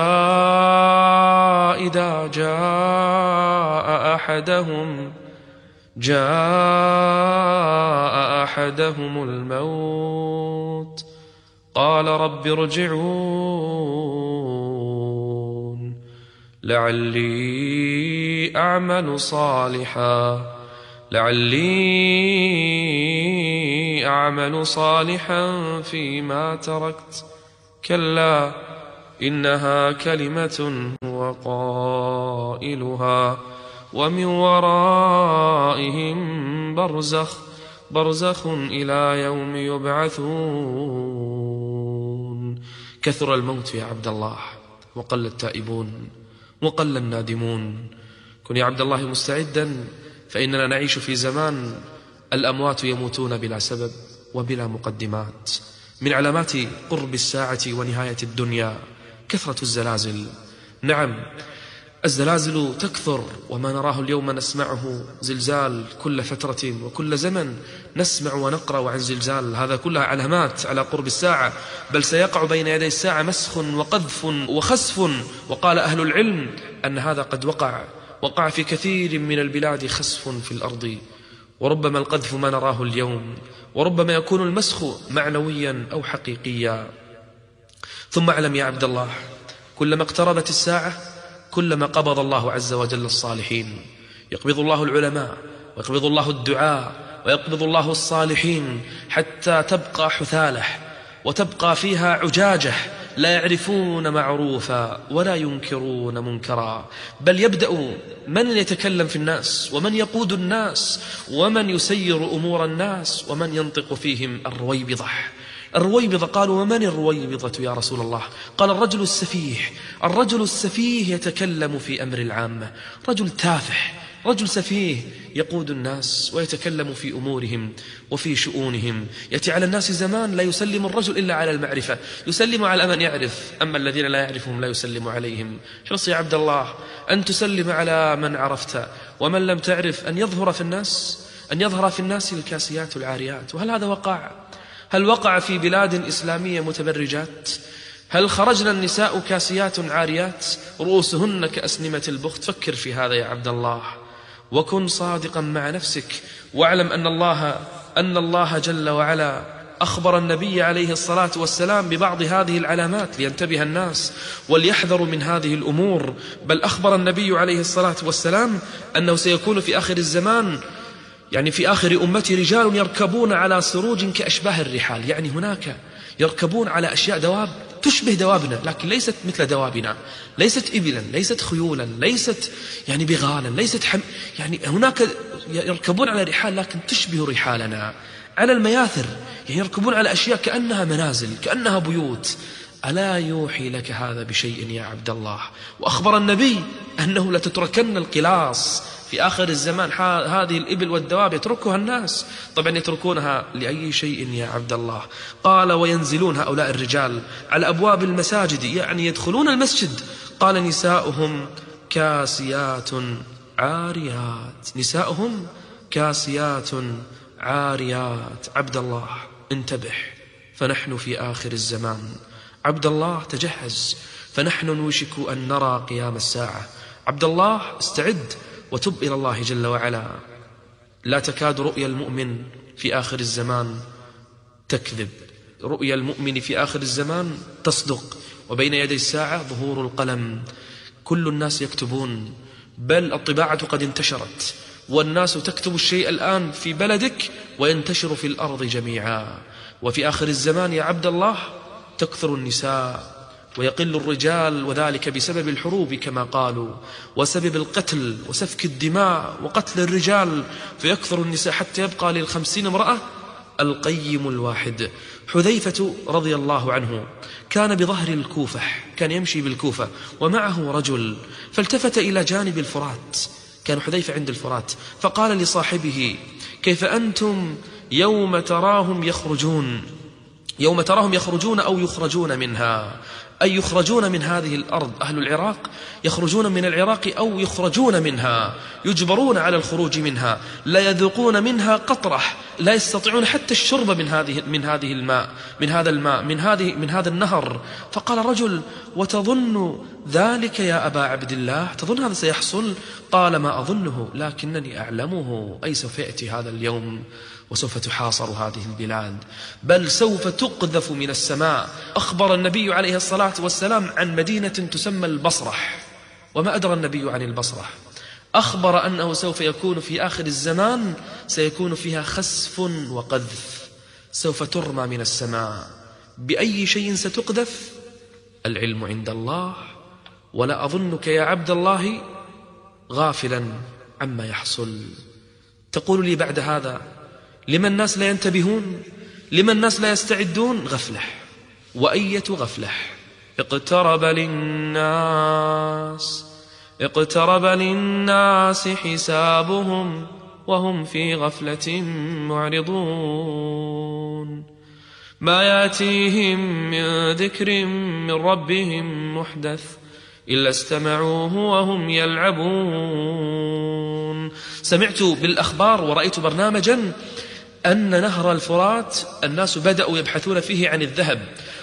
إذا جاء أحدهم جاء أحدهم الموت. قال رب ارجعون لعلي أعمل صالحا لعلي أعمل صالحا فيما تركت كلا إنها كلمة هو قائلها ومن ورائهم برزخ برزخ إلى يوم يبعثون. كثر الموت يا عبد الله. وقل التائبون وقل النادمون. كن يا عبد الله مستعدا فإننا نعيش في زمان الأموات يموتون بلا سبب وبلا مقدمات. من علامات قرب الساعة ونهاية الدنيا كثرة الزلازل. نعم الزلازل تكثر وما نراه اليوم نسمعه زلزال كل فترة وكل زمن نسمع ونقرأ عن زلزال. هذا كلها علامات على قرب الساعة بل سيقع بين يدي الساعة مسخ وقذف وخسف. وقال أهل العلم أن هذا قد وقع وقع في كثير من البلاد خسف في الأرض. وربما القذف ما نراه اليوم وربما يكون المسخ معنويا أو حقيقيا. ثم أعلم يا عبد الله كلما اقتربت الساعة كلما قبض الله عز وجل الصالحين. يقبض الله العلماء ويقبض الله الدعاء ويقبض الله الصالحين حتى تبقى حثالة وتبقى فيها عجاجة لا يعرفون معروفا ولا ينكرون منكرا. بل يبدأ من يتكلم في الناس ومن يقود الناس ومن يسير أمور الناس ومن ينطق فيهم الرويبضة. الرويبضة قالوا ومن الرويبضة يا رسول الله؟ قال الرجل السفيه. الرجل السفيه يتكلم في أمر العامة. رجل تافه رجل سفيه يقود الناس ويتكلم في أمورهم وفي شؤونهم. يأتي على الناس زمان لا يسلم الرجل إلا على المعرفة. يسلم على من يعرف. أما الذين لا يعرفهم لا يسلم عليهم. حرص يا عبد الله أن تسلم على من عرفت. ومن لم تعرف أن يظهر في الناس أن يظهر في الناس الكاسيات العاريات وهل هذا وقع؟ هل وقع في بلاد إسلامية متبرجات؟ هل خرجنا النساء كاسيات عاريات؟ رؤوسهن كأسنمة البخت؟ فكر في هذا يا عبد الله. وكن صادقا مع نفسك. واعلم أن الله أن الله جل وعلا أخبر النبي عليه الصلاة والسلام ببعض هذه العلامات لينتبه الناس وليحذروا من هذه الأمور. بل أخبر النبي عليه الصلاة والسلام أنه سيكون في آخر الزمان يعني في آخر أمتي رجال يركبون على سروج كأشباه الرحال. يعني هناك يركبون على أشياء دواب تشبه دوابنا لكن ليست مثل دوابنا. ليست إبلا ليست خيولا ليست يعني بغالا ليست حم يعني هناك يركبون على رحال لكن تشبه رحالنا. على المياثر يعني يركبون على أشياء كأنها منازل كأنها بيوت. ألا يوحي لك هذا بشيء يا عبد الله؟ وأخبر النبي أنه لتتركن القلاص في آخر الزمان. هذه الإبل والدواب يتركها الناس. طبعا يتركونها لأي شيء يا عبد الله. قال وينزلون هؤلاء الرجال على أبواب المساجد يعني يدخلون المسجد. قال نساؤهم كاسيات عاريات. نساؤهم كاسيات عاريات. عبد الله انتبه فنحن في آخر الزمان. عبد الله تجهز. فنحن نوشك أن نرى قيام الساعة. عبد الله استعد وتب إلى الله جل وعلا. لا تكاد رؤيا المؤمن في آخر الزمان تكذب. رؤيا المؤمن في آخر الزمان تصدق. وبين يدي الساعة ظهور القلم. كل الناس يكتبون بل الطباعة قد انتشرت. والناس تكتب الشيء الآن في بلدك وينتشر في الأرض جميعا. وفي آخر الزمان يا عبد الله تكثر النساء ويقل الرجال وذلك بسبب الحروب كما قالوا وسبب القتل وسفك الدماء وقتل الرجال فيكثر النساء حتى يبقى للخمسين امرأة القيم الواحد. حذيفة رضي الله عنه كان بظهر الكوفة كان يمشي بالكوفة ومعه رجل فالتفت إلى جانب الفرات كان حذيفة عند الفرات فقال لصاحبه كيف أنتم يوم تراهم يخرجون؟ يوم تراهم يخرجون أو يخرجون منها. أي يخرجون من هذه الأرض أهل العراق يخرجون من العراق أو يخرجون منها. يجبرون على الخروج منها. لا يذوقون منها قطرة لا يستطيعون حتى الشرب من هذه من هذه الماء من هذا الماء من هذه من هذا النهر. فقال رجل وتظن ذلك يا أبا عبد الله؟ تظن هذا سيحصل؟ قال ما أظنه لكنني أعلمه. أي سوف يأتي هذا اليوم؟ وسوف تحاصر هذه البلاد. بل سوف تقذف من السماء. أخبر النبي عليه الصلاة والسلام عن مدينة تسمى البصرح وما أدرى النبي عن البصرح أخبر أنه سوف يكون في آخر الزمان سيكون فيها خسف وقذف. سوف ترمى من السماء. بأي شيء ستقذف؟ العلم عند الله. ولا أظنك يا عبد الله غافلا عما يحصل. تقول لي بعد هذا لما الناس لا ينتبهون لما الناس لا يستعدون. غفلح وأية غفلح؟ اقترب للناس اقترب للناس حسابهم وهم في غفلة معرضون. ما يأتيهم من ذكر من ربهم محدث إلا استمعوه وهم يلعبون. سمعت بالأخبار ورأيت برنامجا أن نهر الفرات الناس بدأوا يبحثون فيه عن الذهب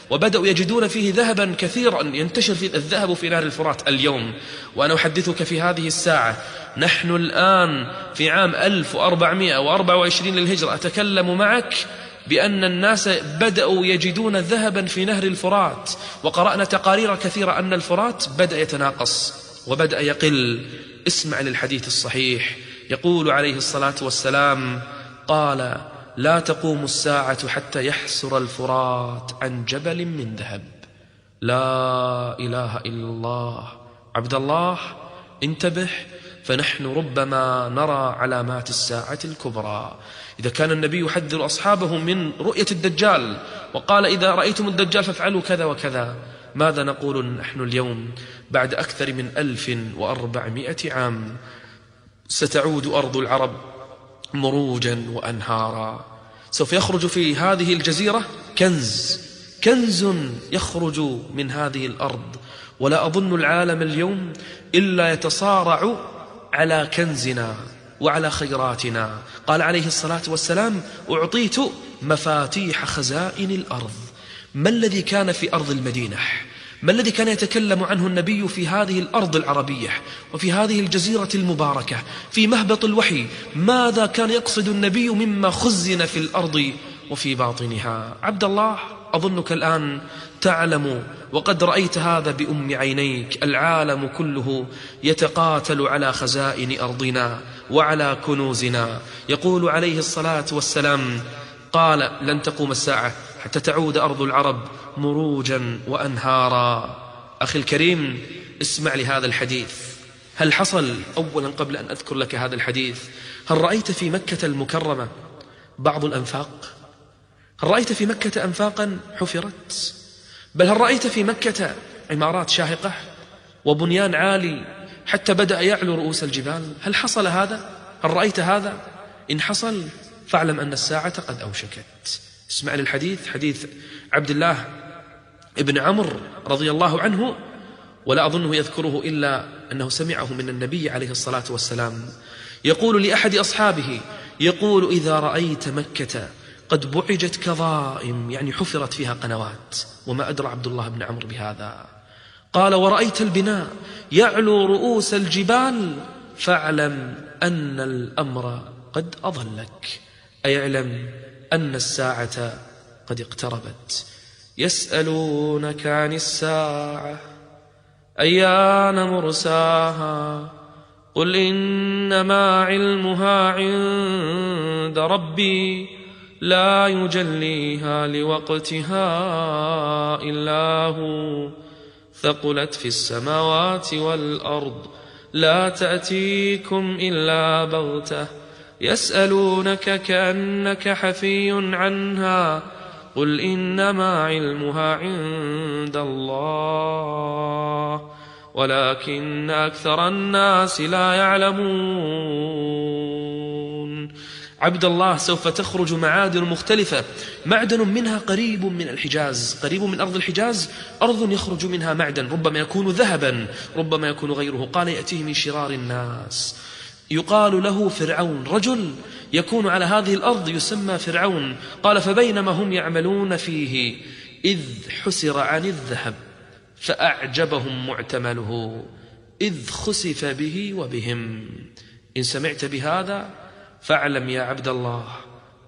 وبدأوا يجدون فيه ذهبا كثيرا ينتشر في الذهب في نهر الفرات اليوم. وأنا أحدثك في هذه الساعة. نحن الآن في عام 1424 للهجرة. أتكلم معك بأن الناس بدأوا يجدون ذهبا في نهر الفرات. وقرأنا تقارير كثيرة أن الفرات بدأ يتناقص وبدأ يقل. اسمع للحديث الصحيح. يقول عليه الصلاة والسلام قال لا تقوم الساعة حتى يحسر الفرات عن جبل من ذهب. لا إله إلا الله. عبد الله انتبه فنحن ربما نرى علامات الساعة الكبرى. إذا كان النبي يحذر أصحابه من رؤية الدجال وقال إذا رأيتم الدجال فافعلوا كذا وكذا. ماذا نقول نحن اليوم بعد أكثر من ألف وأربعمائة عام؟ ستعود أرض العرب مروجا وأنهارا. سوف يخرج في هذه الجزيرة كنز. كنز يخرج من هذه الأرض. ولا أظن العالم اليوم إلا يتصارع على كنزنا وعلى خيراتنا. قال عليه الصلاة والسلام أعطيت مفاتيح خزائن الأرض. ما الذي كان في أرض المدينة؟ ما الذي كان يتكلم عنه النبي في هذه الأرض العربية وفي هذه الجزيرة المباركة في مهبط الوحي؟ ماذا كان يقصد النبي مما خزن في الأرض وفي باطنها؟ عبد الله أظنك الآن تعلم وقد رأيت هذا بأم عينيك. العالم كله يتقاتل على خزائن أرضنا وعلى كنوزنا. يقول عليه الصلاة والسلام قال لن تقوم الساعة حتى تعود أرض العرب مروجا وأنهارا. أخي الكريم اسمع لهذا الحديث. هل حصل أولا قبل أن أذكر لك هذا الحديث؟ هل رأيت في مكة المكرمة بعض الأنفاق؟ هل رأيت في مكة أنفاقا حفرت؟ بل هل رأيت في مكة عمارات شاهقة وبنيان عالي حتى بدأ يعلو رؤوس الجبال؟ هل حصل هذا؟ هل رأيت هذا؟ إن حصل فاعلم أن الساعة قد أوشكت. اسمع للحديث حديث عبد الله ابن عمرو رضي الله عنه ولا أظنه يذكره إلا أنه سمعه من النبي عليه الصلاة والسلام. يقول لأحد أصحابه يقول إذا رأيت مكة قد بعجت كظائم يعني حفرت فيها قنوات. وما أدرى عبد الله بن عمرو بهذا قال ورأيت البناء يعلو رؤوس الجبال فاعلم أن الأمر قد أضلك أي اعلم أن الساعة قد اقتربت يسألونك عن الساعة أيان مرساها؟ قل إنما علمها عند ربي لا يجليها لوقتها إلا هو. ثقلت في السماوات والأرض لا تأتيكم إلا بغتة. يسألونك كأنك حفي عنها قل إنما علمها عند الله ولكن أكثر الناس لا يعلمون. عبد الله سوف تخرج معادن مختلفة. معدن منها قريب من الحجاز. قريب من أرض الحجاز أرض يخرج منها معدن ربما يكون ذهبا ربما يكون غيره. قال يأتيه من شرار الناس. يقال له فرعون رجل يكون على هذه الأرض يسمى فرعون. قال فبينما هم يعملون فيه إذ حسر عن الذهب فأعجبهم معتمله إذ خسف به وبهم. إن سمعت بهذا فاعلم يا عبد الله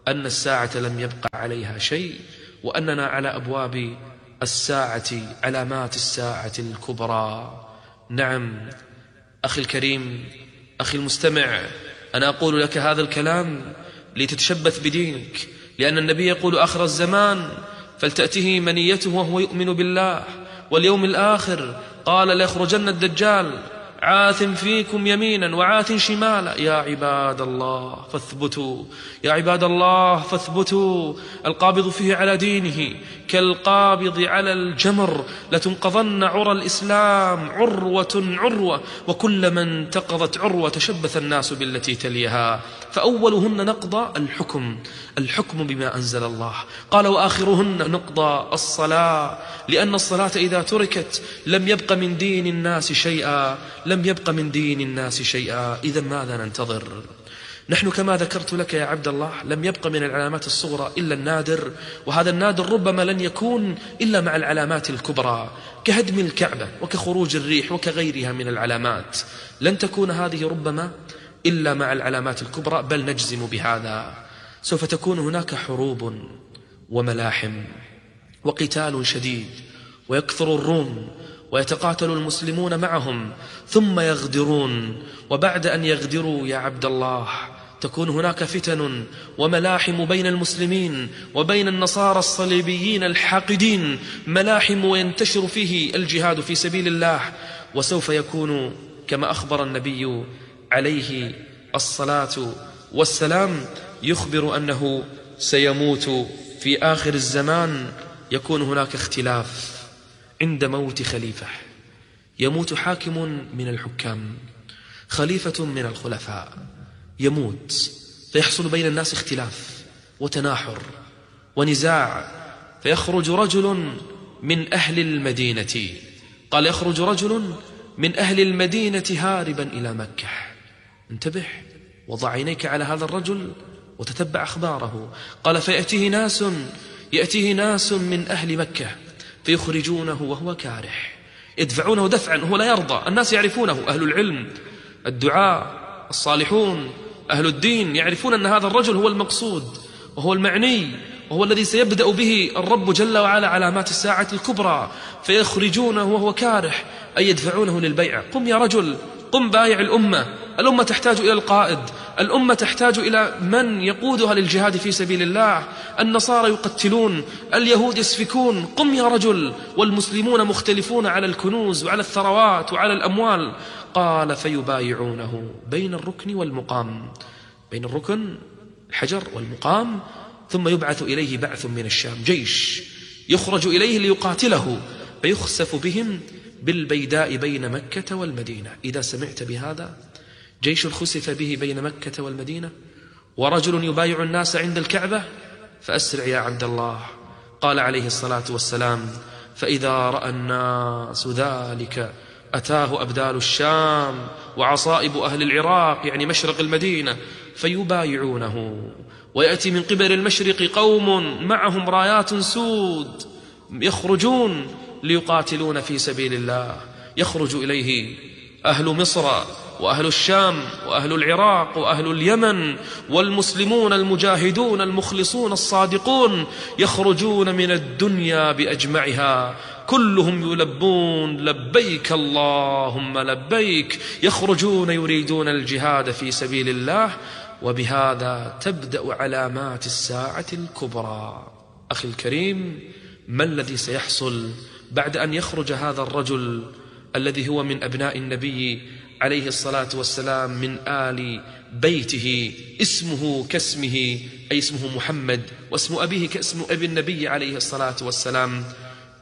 أن الساعة لم يبقى عليها شيء وأننا على أبواب الساعة علامات الساعة الكبرى. نعم أخي الكريم أخي المستمع أنا أقول لك هذا الكلام لتتشبث بدينك لأن النبي يقول آخر الزمان فلتأته منيته وهو يؤمن بالله واليوم الآخر قال ليخرجن الدجال عاث فيكم يمينا وعاث شمالا. يا عباد الله فاثبتوا. يا عباد الله فاثبتوا. القابض فيه على دينه كالقابض على الجمر. لتنقضن عرى الإسلام عروة عروة وكلما انتقضت عروة تشبث الناس بالتي تليها. فأولهن نقضى الحكم الحكم بما أنزل الله. قال وآخرهن نقضى الصلاة لأن الصلاة إذا تركت لم يبق من دين الناس شيئا لم يبق من دين الناس شيئا. إذا ماذا ننتظر؟ نحن كما ذكرت لك يا عبد الله لم يبق من العلامات الصغرى إلا النادر وهذا النادر ربما لن يكون إلا مع العلامات الكبرى كهدم الكعبة وكخروج الريح وكغيرها من العلامات. لن تكون هذه ربما إلا مع العلامات الكبرى بل نجزم بهذا. سوف تكون هناك حروب وملاحم وقتال شديد ويكثر الروم ويتقاتل المسلمون معهم ثم يغدرون. وبعد أن يغدروا يا عبد الله تكون هناك فتن وملاحم بين المسلمين وبين النصارى الصليبيين الحاقدين. ملاحم وينتشر فيه الجهاد في سبيل الله. وسوف يكون كما أخبر النبي عليه الصلاة والسلام يخبر أنه سيموت في آخر الزمان يكون هناك اختلاف عند موت خليفة. يموت حاكم من الحكام خليفة من الخلفاء. يموت فيحصل بين الناس اختلاف وتناحر ونزاع. فيخرج رجل من أهل المدينة قال يخرج رجل من أهل المدينة هاربا إلى مكة. انتبه وضع عينيك على هذا الرجل وتتبع أخباره. قال فيأتيه ناس يأتيه ناس من أهل مكة فيخرجونه وهو كارح. يدفعونه دفعا وهو لا يرضى. الناس يعرفونه أهل العلم الدعاء الصالحون أهل الدين يعرفون أن هذا الرجل هو المقصود وهو المعني وهو الذي سيبدأ به الرب جل وعلا علامات الساعة الكبرى. فيخرجونه وهو كارح أي يدفعونه للبيعة قم يا رجل قم بايع الأمة. الأمة تحتاج إلى القائد. الأمة تحتاج إلى من يقودها للجهاد في سبيل الله. النصارى يقتلون. اليهود يسفكون. قم يا رجل. والمسلمون مختلفون على الكنوز وعلى الثروات وعلى الأموال. قال فيبايعونه بين الركن والمقام. بين الركن الحجر والمقام. ثم يبعث إليه بعث من الشام. جيش يخرج إليه ليقاتله. فيخسف بهم. بالبيداء بين مكة والمدينة. إذا سمعت بهذا جيش خسف به بين مكة والمدينة ورجل يبايع الناس عند الكعبة فأسرع يا عبد الله. قال عليه الصلاة والسلام فإذا رأى الناس ذلك أتاه أبدال الشام وعصائب أهل العراق يعني مشرق المدينة فيبايعونه. ويأتي من قبل المشرق قوم معهم رايات سود يخرجون ليقاتلون في سبيل الله. يخرج إليه أهل مصر وأهل الشام وأهل العراق وأهل اليمن والمسلمون المجاهدون المخلصون الصادقون يخرجون من الدنيا بأجمعها. كلهم يلبون لبيك اللهم لبيك. يخرجون يريدون الجهاد في سبيل الله. وبهذا تبدأ علامات الساعة الكبرى. أخي الكريم ما الذي سيحصل بعد أن يخرج هذا الرجل الذي هو من أبناء النبي عليه الصلاة والسلام من آل بيته اسمه كاسمه أي اسمه محمد واسم أبيه كاسم أبي النبي عليه الصلاة والسلام.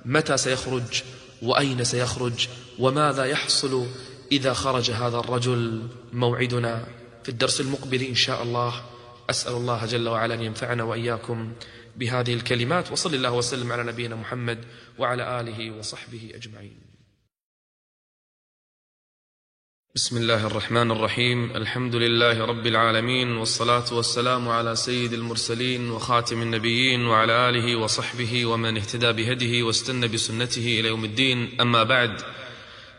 متى سيخرج؟ وأين سيخرج؟ وماذا يحصل إذا خرج هذا الرجل؟ موعدنا في الدرس المقبل إن شاء الله. أسأل الله جل وعلا أن ينفعنا وإياكم. بهذه الكلمات وصل الله وسلم على نبينا محمد وعلى آله وصحبه أجمعين. بسم الله الرحمن الرحيم. الحمد لله رب العالمين والصلاة والسلام على سيد المرسلين وخاتم النبيين وعلى آله وصحبه ومن اهتدى بهديه واستنى بسنته إلى يوم الدين. أما بعد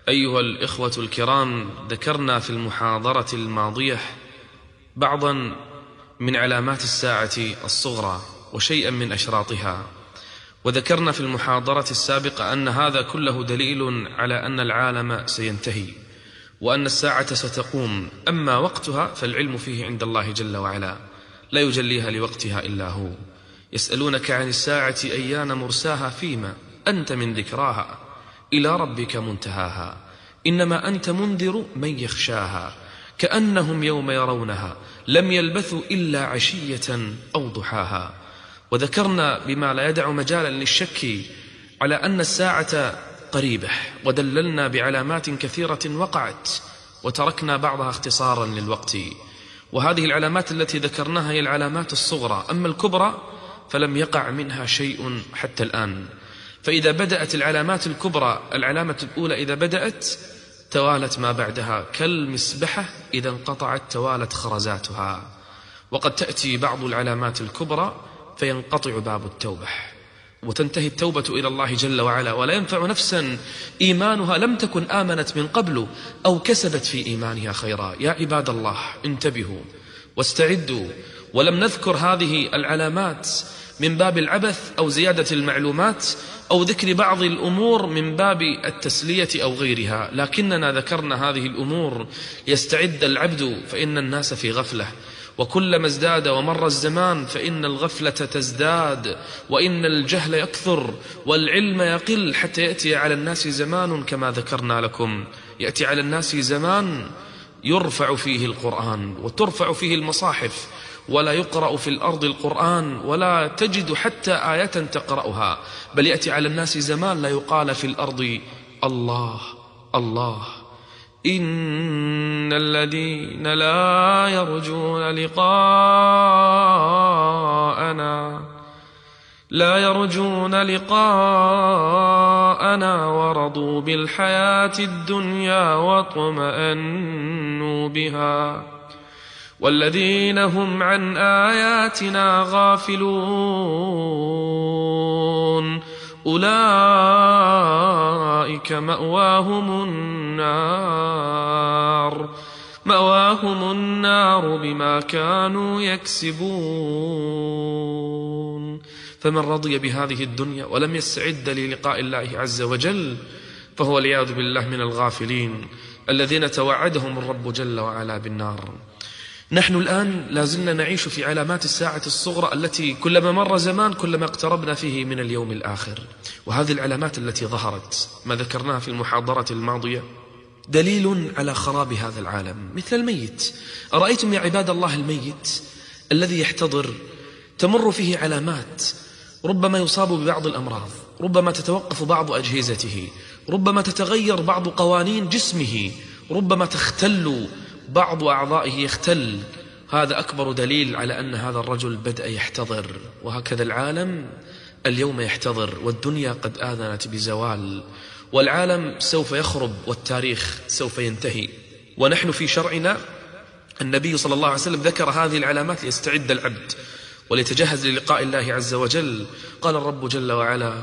أيها الإخوة الكرام ذكرنا في المحاضرة الماضية بعضا من علامات الساعة الصغرى. وشيئا من أشراطها. وذكرنا في المحاضرة السابقة أن هذا كله دليل على أن العالم سينتهي وأن الساعة ستقوم. أما وقتها فالعلم فيه عند الله جل وعلا لا يجليها لوقتها إلا هو. يسألونك عن الساعة أيان مرساها فيما أنت من ذكراها؟ إلى ربك منتهاها. إنما أنت منذر من يخشاها كأنهم يوم يرونها لم يلبثوا إلا عشية أو ضحاها. وذكرنا بما لا يدع مجالا للشك على أن الساعة قريبة ودللنا بعلامات كثيرة وقعت وتركنا بعضها اختصارا للوقت. وهذه العلامات التي ذكرناها هي العلامات الصغرى. أما الكبرى فلم يقع منها شيء حتى الآن. فإذا بدأت العلامات الكبرى العلامة الأولى إذا بدأت توالت ما بعدها. كالمسبحة إذا انقطعت توالت خرزاتها. وقد تأتي بعض العلامات الكبرى فينقطع باب التوبة. وتنتهي التوبة إلى الله جل وعلا. ولا ينفع نفسا إيمانها لم تكن آمنت من قبل أو كسبت في إيمانها خيرا. يا عباد الله انتبهوا واستعدوا. ولم نذكر هذه العلامات من باب العبث أو زيادة المعلومات أو ذكر بعض الأمور من باب التسلية أو غيرها. لكننا ذكرنا هذه الأمور. يستعد العبد فإن الناس في غفلة. وكلما ازداد ومر الزمان فإن الغفلة تزداد وإن الجهل يكثر والعلم يقل حتى يأتي على الناس زمان كما ذكرنا لكم. يأتي على الناس زمان يرفع فيه القرآن وترفع فيه المصاحف ولا يقرأ في الأرض القرآن ولا تجد حتى آية تقرأها. بل يأتي على الناس زمان لا يقال في الأرض الله الله. إن الذين لا يرجون لقاءنا لا يرجون لقاءنا ورضوا بالحياة الدنيا واطمأنوا بها. والذين هم عن آياتنا غافلون. أولئك مأواهم النار. مأواهم النار بما كانوا يكسبون. فمن رضي بهذه الدنيا ولم يستعد للقاء الله عز وجل فهو العياذ بالله من الغافلين الذين توعدهم الرب جل وعلا بالنار. نحن الآن لازلنا نعيش في علامات الساعة الصغرى التي كلما مر زمان كلما اقتربنا فيه من اليوم الآخر. وهذه العلامات التي ظهرت ما ذكرناها في المحاضرة الماضية دليل على خراب هذا العالم. مثل الميت. أرأيتم يا عباد الله الميت الذي يحتضر تمر فيه علامات ربما يصاب ببعض الأمراض ربما تتوقف بعض أجهزته ربما تتغير بعض قوانين جسمه ربما تختل بعض أعضائه يختل هذا أكبر دليل على أن هذا الرجل بدأ يحتضر. وهكذا العالم اليوم يحتضر والدنيا قد آذنت بزوال. والعالم سوف يخرب والتاريخ سوف ينتهي. ونحن في شرعنا النبي صلى الله عليه وسلم ذكر هذه العلامات ليستعد العبد وليتجهز للقاء الله عز وجل. قال الرب جل وعلا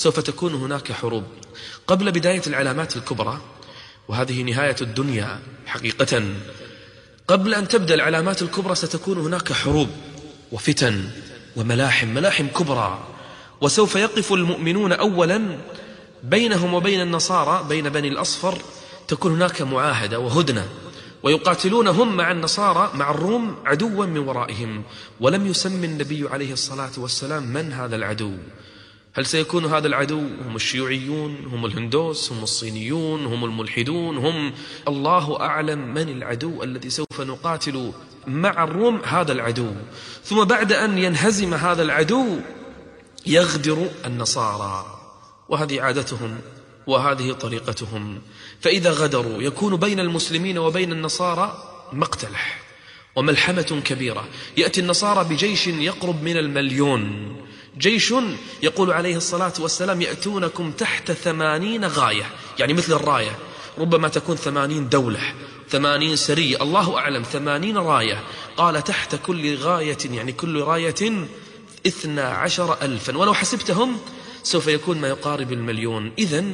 سوف تكون هناك حروب قبل بداية العلامات الكبرى وهذه نهاية الدنيا حقيقة. قبل أن تبدأ العلامات الكبرى ستكون هناك حروب وفتن وملاحم ملاحم كبرى. وسوف يقف المؤمنون أولا بينهم وبين النصارى بين بني الأصفر تكون هناك معاهدة وهدنة. ويقاتلون هم مع النصارى مع الروم عدوا من ورائهم. ولم يسمي النبي عليه الصلاة والسلام من هذا العدو. هل سيكون هذا العدو؟ هم الشيوعيون هم الهندوس هم الصينيون هم الملحدون هم الله أعلم من العدو الذي سوف نقاتل مع الروم هذا العدو. ثم بعد أن ينهزم هذا العدو يغدر النصارى. وهذه عادتهم وهذه طريقتهم. فإذا غدروا يكون بين المسلمين وبين النصارى مقتلح وملحمة كبيرة. يأتي النصارى بجيش يقرب من المليون. جيش يقول عليه الصلاة والسلام يأتونكم تحت ثمانين غاية يعني مثل الراية ربما تكون ثمانين دولة ثمانين سرية الله أعلم ثمانين راية. قال تحت كل غاية يعني كل راية اثنى عشر ألفا. ولو حسبتهم سوف يكون ما يقارب المليون. إذا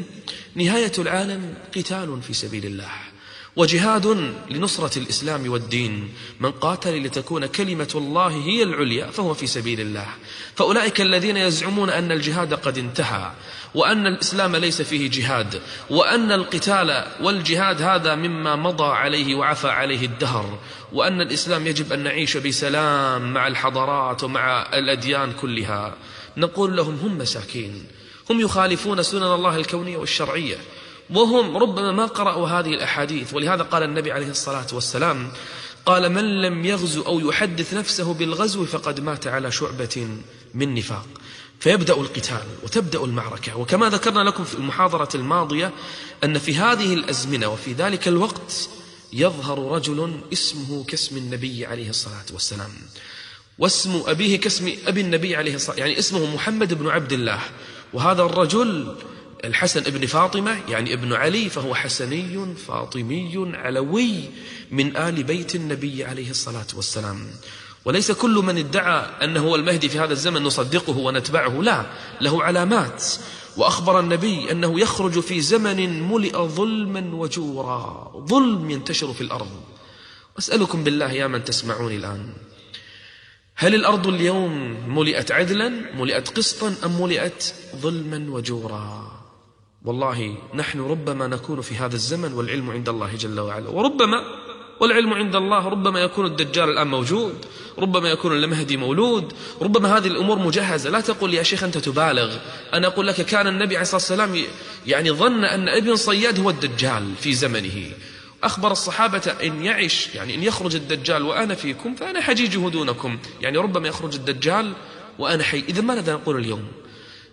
نهاية العالم قتال في سبيل الله. وجهاد لنصرة الإسلام والدين. من قاتل لتكون كلمة الله هي العليا فهو في سبيل الله. فأولئك الذين يزعمون أن الجهاد قد انتهى وأن الإسلام ليس فيه جهاد وأن القتال والجهاد هذا مما مضى عليه وعفى عليه الدهر وأن الإسلام يجب أن نعيش بسلام مع الحضارات ومع الأديان كلها. نقول لهم هم مساكين هم يخالفون سنن الله الكونية والشرعية. وهم ربما ما قرأوا هذه الأحاديث. ولهذا قال النبي عليه الصلاة والسلام قال من لم يغزو أو يحدث نفسه بالغزو فقد مات على شعبة من نفاق. فيبدأ القتال وتبدأ المعركة. وكما ذكرنا لكم في المحاضرة الماضية أن في هذه الأزمنة وفي ذلك الوقت يظهر رجل اسمه كاسم النبي عليه الصلاة والسلام. واسم أبيه كاسم أبي النبي عليه الصلاة يعني اسمه محمد بن عبد الله. وهذا الرجل الحسن ابن فاطمة يعني ابن علي فهو حسني فاطمي علوي من آل بيت النبي عليه الصلاة والسلام. وليس كل من ادعى أنه هو المهدي في هذا الزمن نصدقه ونتبعه لا له علامات. وأخبر النبي أنه يخرج في زمن ملئ ظلما وجورا ظلم ينتشر في الأرض. أسألكم بالله يا من تسمعوني الآن. هل الأرض اليوم ملئت عدلا ملئت قسطا أم ملئت ظلما وجورا؟ والله نحن ربما نكون في هذا الزمن والعلم عند الله جل وعلا. وربما والعلم عند الله ربما يكون الدجال الآن موجود ربما يكون المهدي مولود ربما هذه الأمور مجهزة. لا تقول يا شيخ أنت تبالغ. أنا أقول لك كان النبي عليه الصلاة والسلام يعني ظن أن ابن صياد هو الدجال في زمنه. أخبر الصحابة إن يعش يعني إن يخرج الدجال وأنا فيكم فأنا حجيجه دونكم. يعني ربما يخرج الدجال وأنا حي. إذا ماذا نقول اليوم؟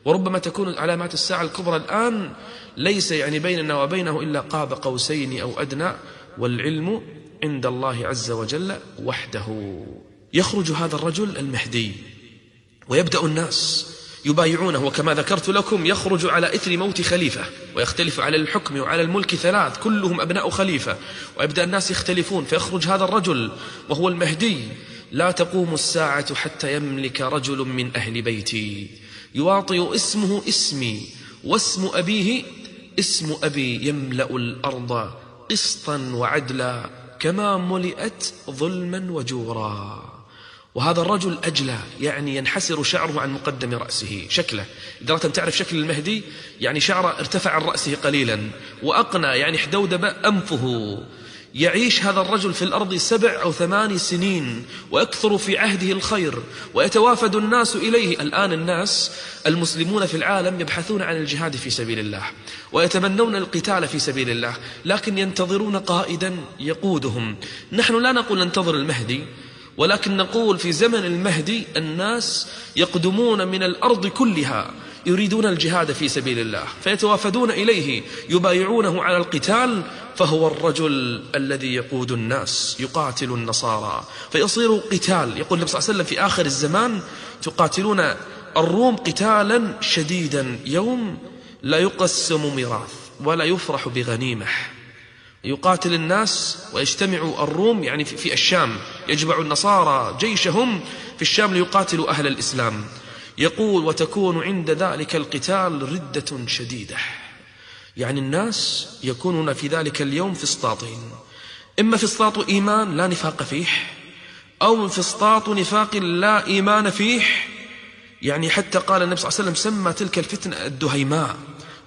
وربما تكون علامات الساعة الكبرى الآن ليس يعني بيننا وبينه إلا قاب قوسين أو أدنى والعلم عند الله عز وجل وحده. يخرج هذا الرجل المهدي ويبدأ الناس يبايعونه وكما ذكرت لكم يخرج على إثر موت خليفة ويختلف على الحكم وعلى الملك ثلاث كلهم أبناء خليفة. ويبدأ الناس يختلفون فيخرج هذا الرجل وهو المهدي. لا تقوم الساعة حتى يملك رجل من أهل بيتي. يواطئ اسمه اسمي واسم أبيه اسم أبي يملأ الأرض قسطا وعدلا كما ملئت ظلما وجورا. وهذا الرجل أجلى يعني ينحسر شعره عن مقدم رأسه. شكله إذا أردت تعرف شكل المهدي؟ يعني شعره ارتفع عن رأسه قليلا وأقنى يعني حدودب أنفه. يعيش هذا الرجل في الأرض سبع أو ثمان سنين ويكثر في عهده الخير ويتوافد الناس إليه. الآن الناس المسلمون في العالم يبحثون عن الجهاد في سبيل الله ويتمنون القتال في سبيل الله لكن ينتظرون قائدا يقودهم. نحن لا نقول ننتظر المهدي ولكن نقول في زمن المهدي الناس يقدمون من الأرض كلها. يريدون الجهاد في سبيل الله فيتوافدون إليه يبايعونه على القتال فهو الرجل الذي يقود الناس يقاتل النصارى. فيصير قتال يقول النبي صلى الله عليه وسلم في آخر الزمان تقاتلون الروم قتالا شديدا يوم لا يقسم ميراث ولا يفرح بغنيمة. يقاتل الناس ويجتمع الروم يعني في الشام يجمع النصارى جيشهم في الشام ليقاتلوا أهل الإسلام. يقول وتكون عند ذلك القتال ردة شديدة. يعني الناس يكونون في ذلك اليوم في اسطاطين إما في اسطاط إيمان لا نفاق فيه أو في اسطاط نفاق لا إيمان فيه. يعني حتى قال النبي صلى الله عليه وسلم سمى تلك الفتنة الدهيماء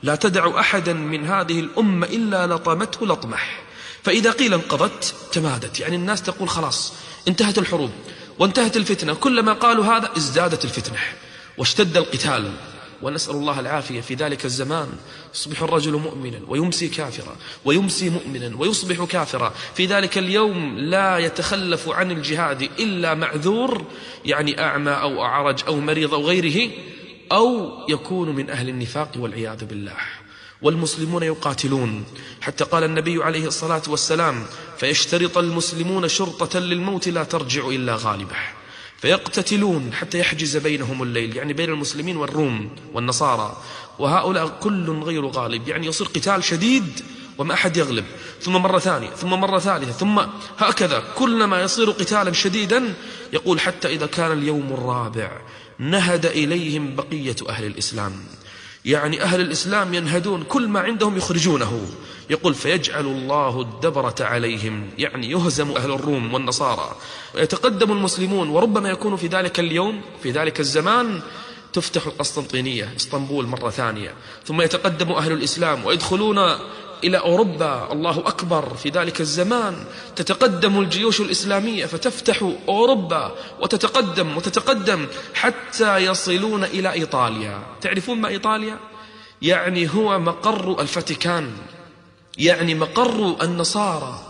لا تدع أحدا من هذه الأمة إلا لطمته لطمح فإذا قيل انقضت تمادت. يعني الناس تقول خلاص انتهت الحروب وانتهت الفتنة. كلما قالوا هذا ازدادت الفتنة. واشتد القتال ونسأل الله العافية في ذلك الزمان. يصبح الرجل مؤمنا ويمسي كافرا ويمسي مؤمنا ويصبح كافرا. في ذلك اليوم لا يتخلف عن الجهاد إلا معذور يعني أعمى أو أعرج أو مريض أو غيره أو يكون من أهل النفاق والعياذ بالله. والمسلمون يقاتلون. حتى قال النبي عليه الصلاة والسلام فيشترط المسلمون شرطة للموت لا ترجع إلا غالبة. فيقتتلون حتى يحجز بينهم الليل يعني بين المسلمين والروم والنصارى. وهؤلاء كل غير غالب يعني يصير قتال شديد وما أحد يغلب. ثم مرة ثانية ثم مرة ثالثة ثم هكذا. كلما يصير قتالا شديدا يقول حتى إذا كان اليوم الرابع نهد إليهم بقية أهل الإسلام. يعني أهل الإسلام ينهدون كل ما عندهم يخرجونه. يقول فيجعل الله الدبرة عليهم يعني يهزم أهل الروم والنصارى. ويتقدم المسلمون وربما يكون في ذلك اليوم في ذلك الزمان تفتح القسطنطينية إسطنبول مرة ثانية. ثم يتقدم أهل الإسلام ويدخلون إلى أوروبا الله أكبر. في ذلك الزمان تتقدم الجيوش الإسلامية فتفتح أوروبا وتتقدم وتتقدم حتى يصلون إلى إيطاليا. تعرفون ما إيطاليا؟ يعني هو مقر الفاتيكان يعني مقر النصارى.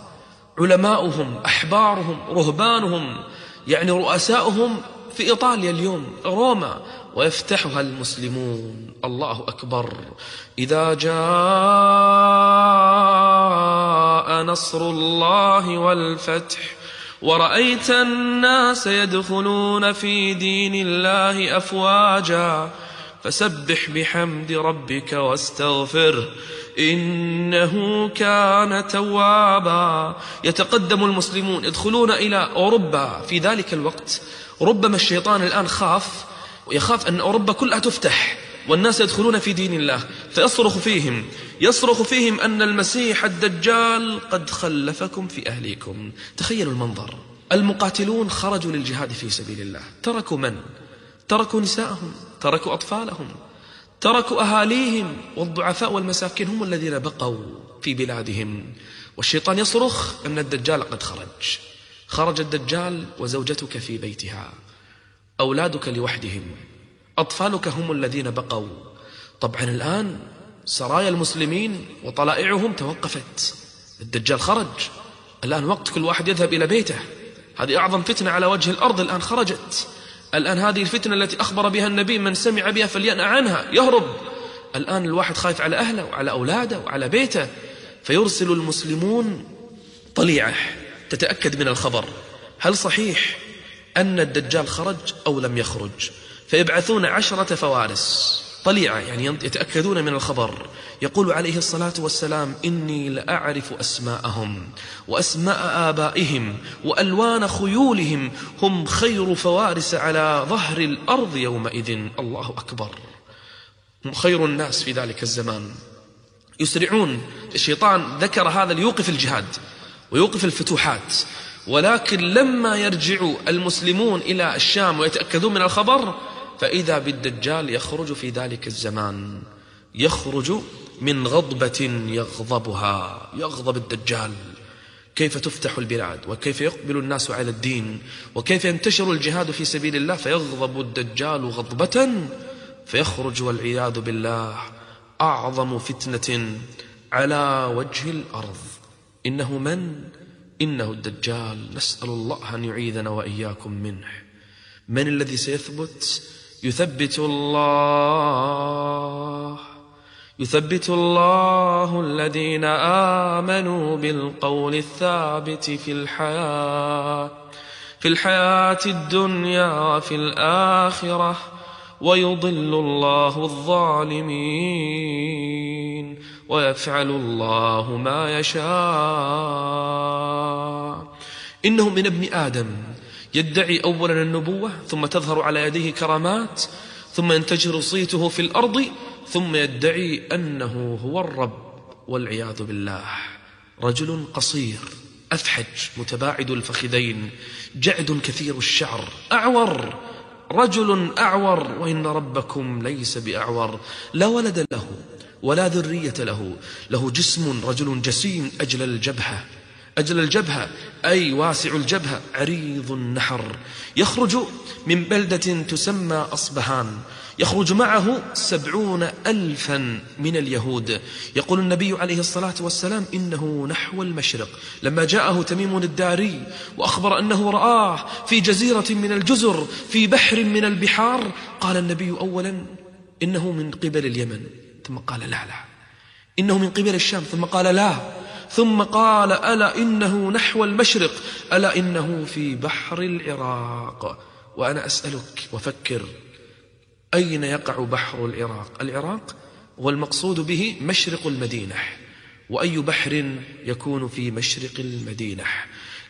علماؤهم أحبارهم رهبانهم يعني رؤساؤهم في إيطاليا اليوم روما. ويفتحها المسلمون. الله أكبر. إذا جاء نصر الله والفتح ورأيت الناس يدخلون في دين الله أفواجا فسبح بحمد ربك واستغفره إنه كان توابا. يتقدم المسلمون يدخلون إلى أوروبا. في ذلك الوقت ربما الشيطان الآن خاف ويخاف أن أوروبا كلها تفتح والناس يدخلون في دين الله فيصرخ فيهم يصرخ فيهم أن المسيح الدجال قد خلفكم في أهليكم. تخيلوا المنظر. المقاتلون خرجوا للجهاد في سبيل الله. تركوا من؟ تركوا نساءهم تركوا أطفالهم تركوا أهاليهم والضعفاء والمساكين هم الذين بقوا في بلادهم. والشيطان يصرخ أن الدجال قد خرج. خرج الدجال وزوجتك في بيتها. أولادك لوحدهم أطفالك هم الذين بقوا. طبعا الآن سرايا المسلمين وطلائعهم توقفت. الدجال خرج. الآن وقت كل واحد يذهب إلى بيته. هذه أعظم فتنة على وجه الأرض الآن خرجت. الآن هذه الفتنة التي أخبر بها النبي من سمع بها فلينأ عنها يهرب. الآن الواحد خايف على أهله وعلى أولاده وعلى بيته فيرسل المسلمون طليعة تتأكد من الخبر. هل صحيح أن الدجال خرج أو لم يخرج. فيبعثون عشرة فوارس. طليعة يعني يتأكدون من الخبر. يقول عليه الصلاة والسلام إني لأعرف أسماءهم وأسماء آبائهم وألوان خيولهم. هم خير فوارس على ظهر الأرض يومئذ. الله أكبر. هم خير الناس في ذلك الزمان. يسرعون. الشيطان ذكر هذا ليوقف الجهاد ويوقف الفتوحات. ولكن لما يرجع المسلمون إلى الشام ويتأكدون من الخبر فإذا بالدجال يخرج في ذلك الزمان. يخرج من غضبة يغضبها. يغضب الدجال. كيف تفتح البلاد؟ وكيف يقبل الناس على الدين؟ وكيف ينتشر الجهاد في سبيل الله؟ فيغضب الدجال غضبة فيخرج والعياذ بالله. أعظم فتنة على وجه الأرض. إنه من؟ إنه الدجال نسأل الله أن يعيذنا وإياكم منه. من الذي سيثبت؟ يثبت الله. يثبت الله الذين آمنوا بالقول الثابت في الحياة في الحياة الدنيا وفي الآخرة ويضل الله الظالمين. ويفعل الله ما يشاء. إنه من ابن آدم. يدعي أولا النبوة ثم تظهر على يديه كرامات ثم ينتشر صيته في الأرض ثم يدعي أنه هو الرب والعياذ بالله. رجل قصير أفحج متباعد الفخذين جعد كثير الشعر أعور رجل أعور وإن ربكم ليس بأعور لا ولد له. ولا ذرية له. له جسم رجل جسيم أجل الجبهة. أجل الجبهة أي واسع الجبهة عريض النحر. يخرج من بلدة تسمى أصبهان. يخرج معه سبعون ألفا من اليهود. يقول النبي عليه الصلاة والسلام إنه نحو المشرق. لما جاءه تميم الداري وأخبر أنه رآه في جزيرة من الجزر في بحر من البحار قال النبي أولا إنه من قبل اليمن. ثم قال لا لا. إنه من قبل الشام ثم قال لا. ثم قال ألا إنه نحو المشرق؟ ألا إنه في بحر العراق؟ وأنا أسألك وفكر أين يقع بحر العراق؟ العراق والمقصود به مشرق المدينة وأي بحر يكون في مشرق المدينة.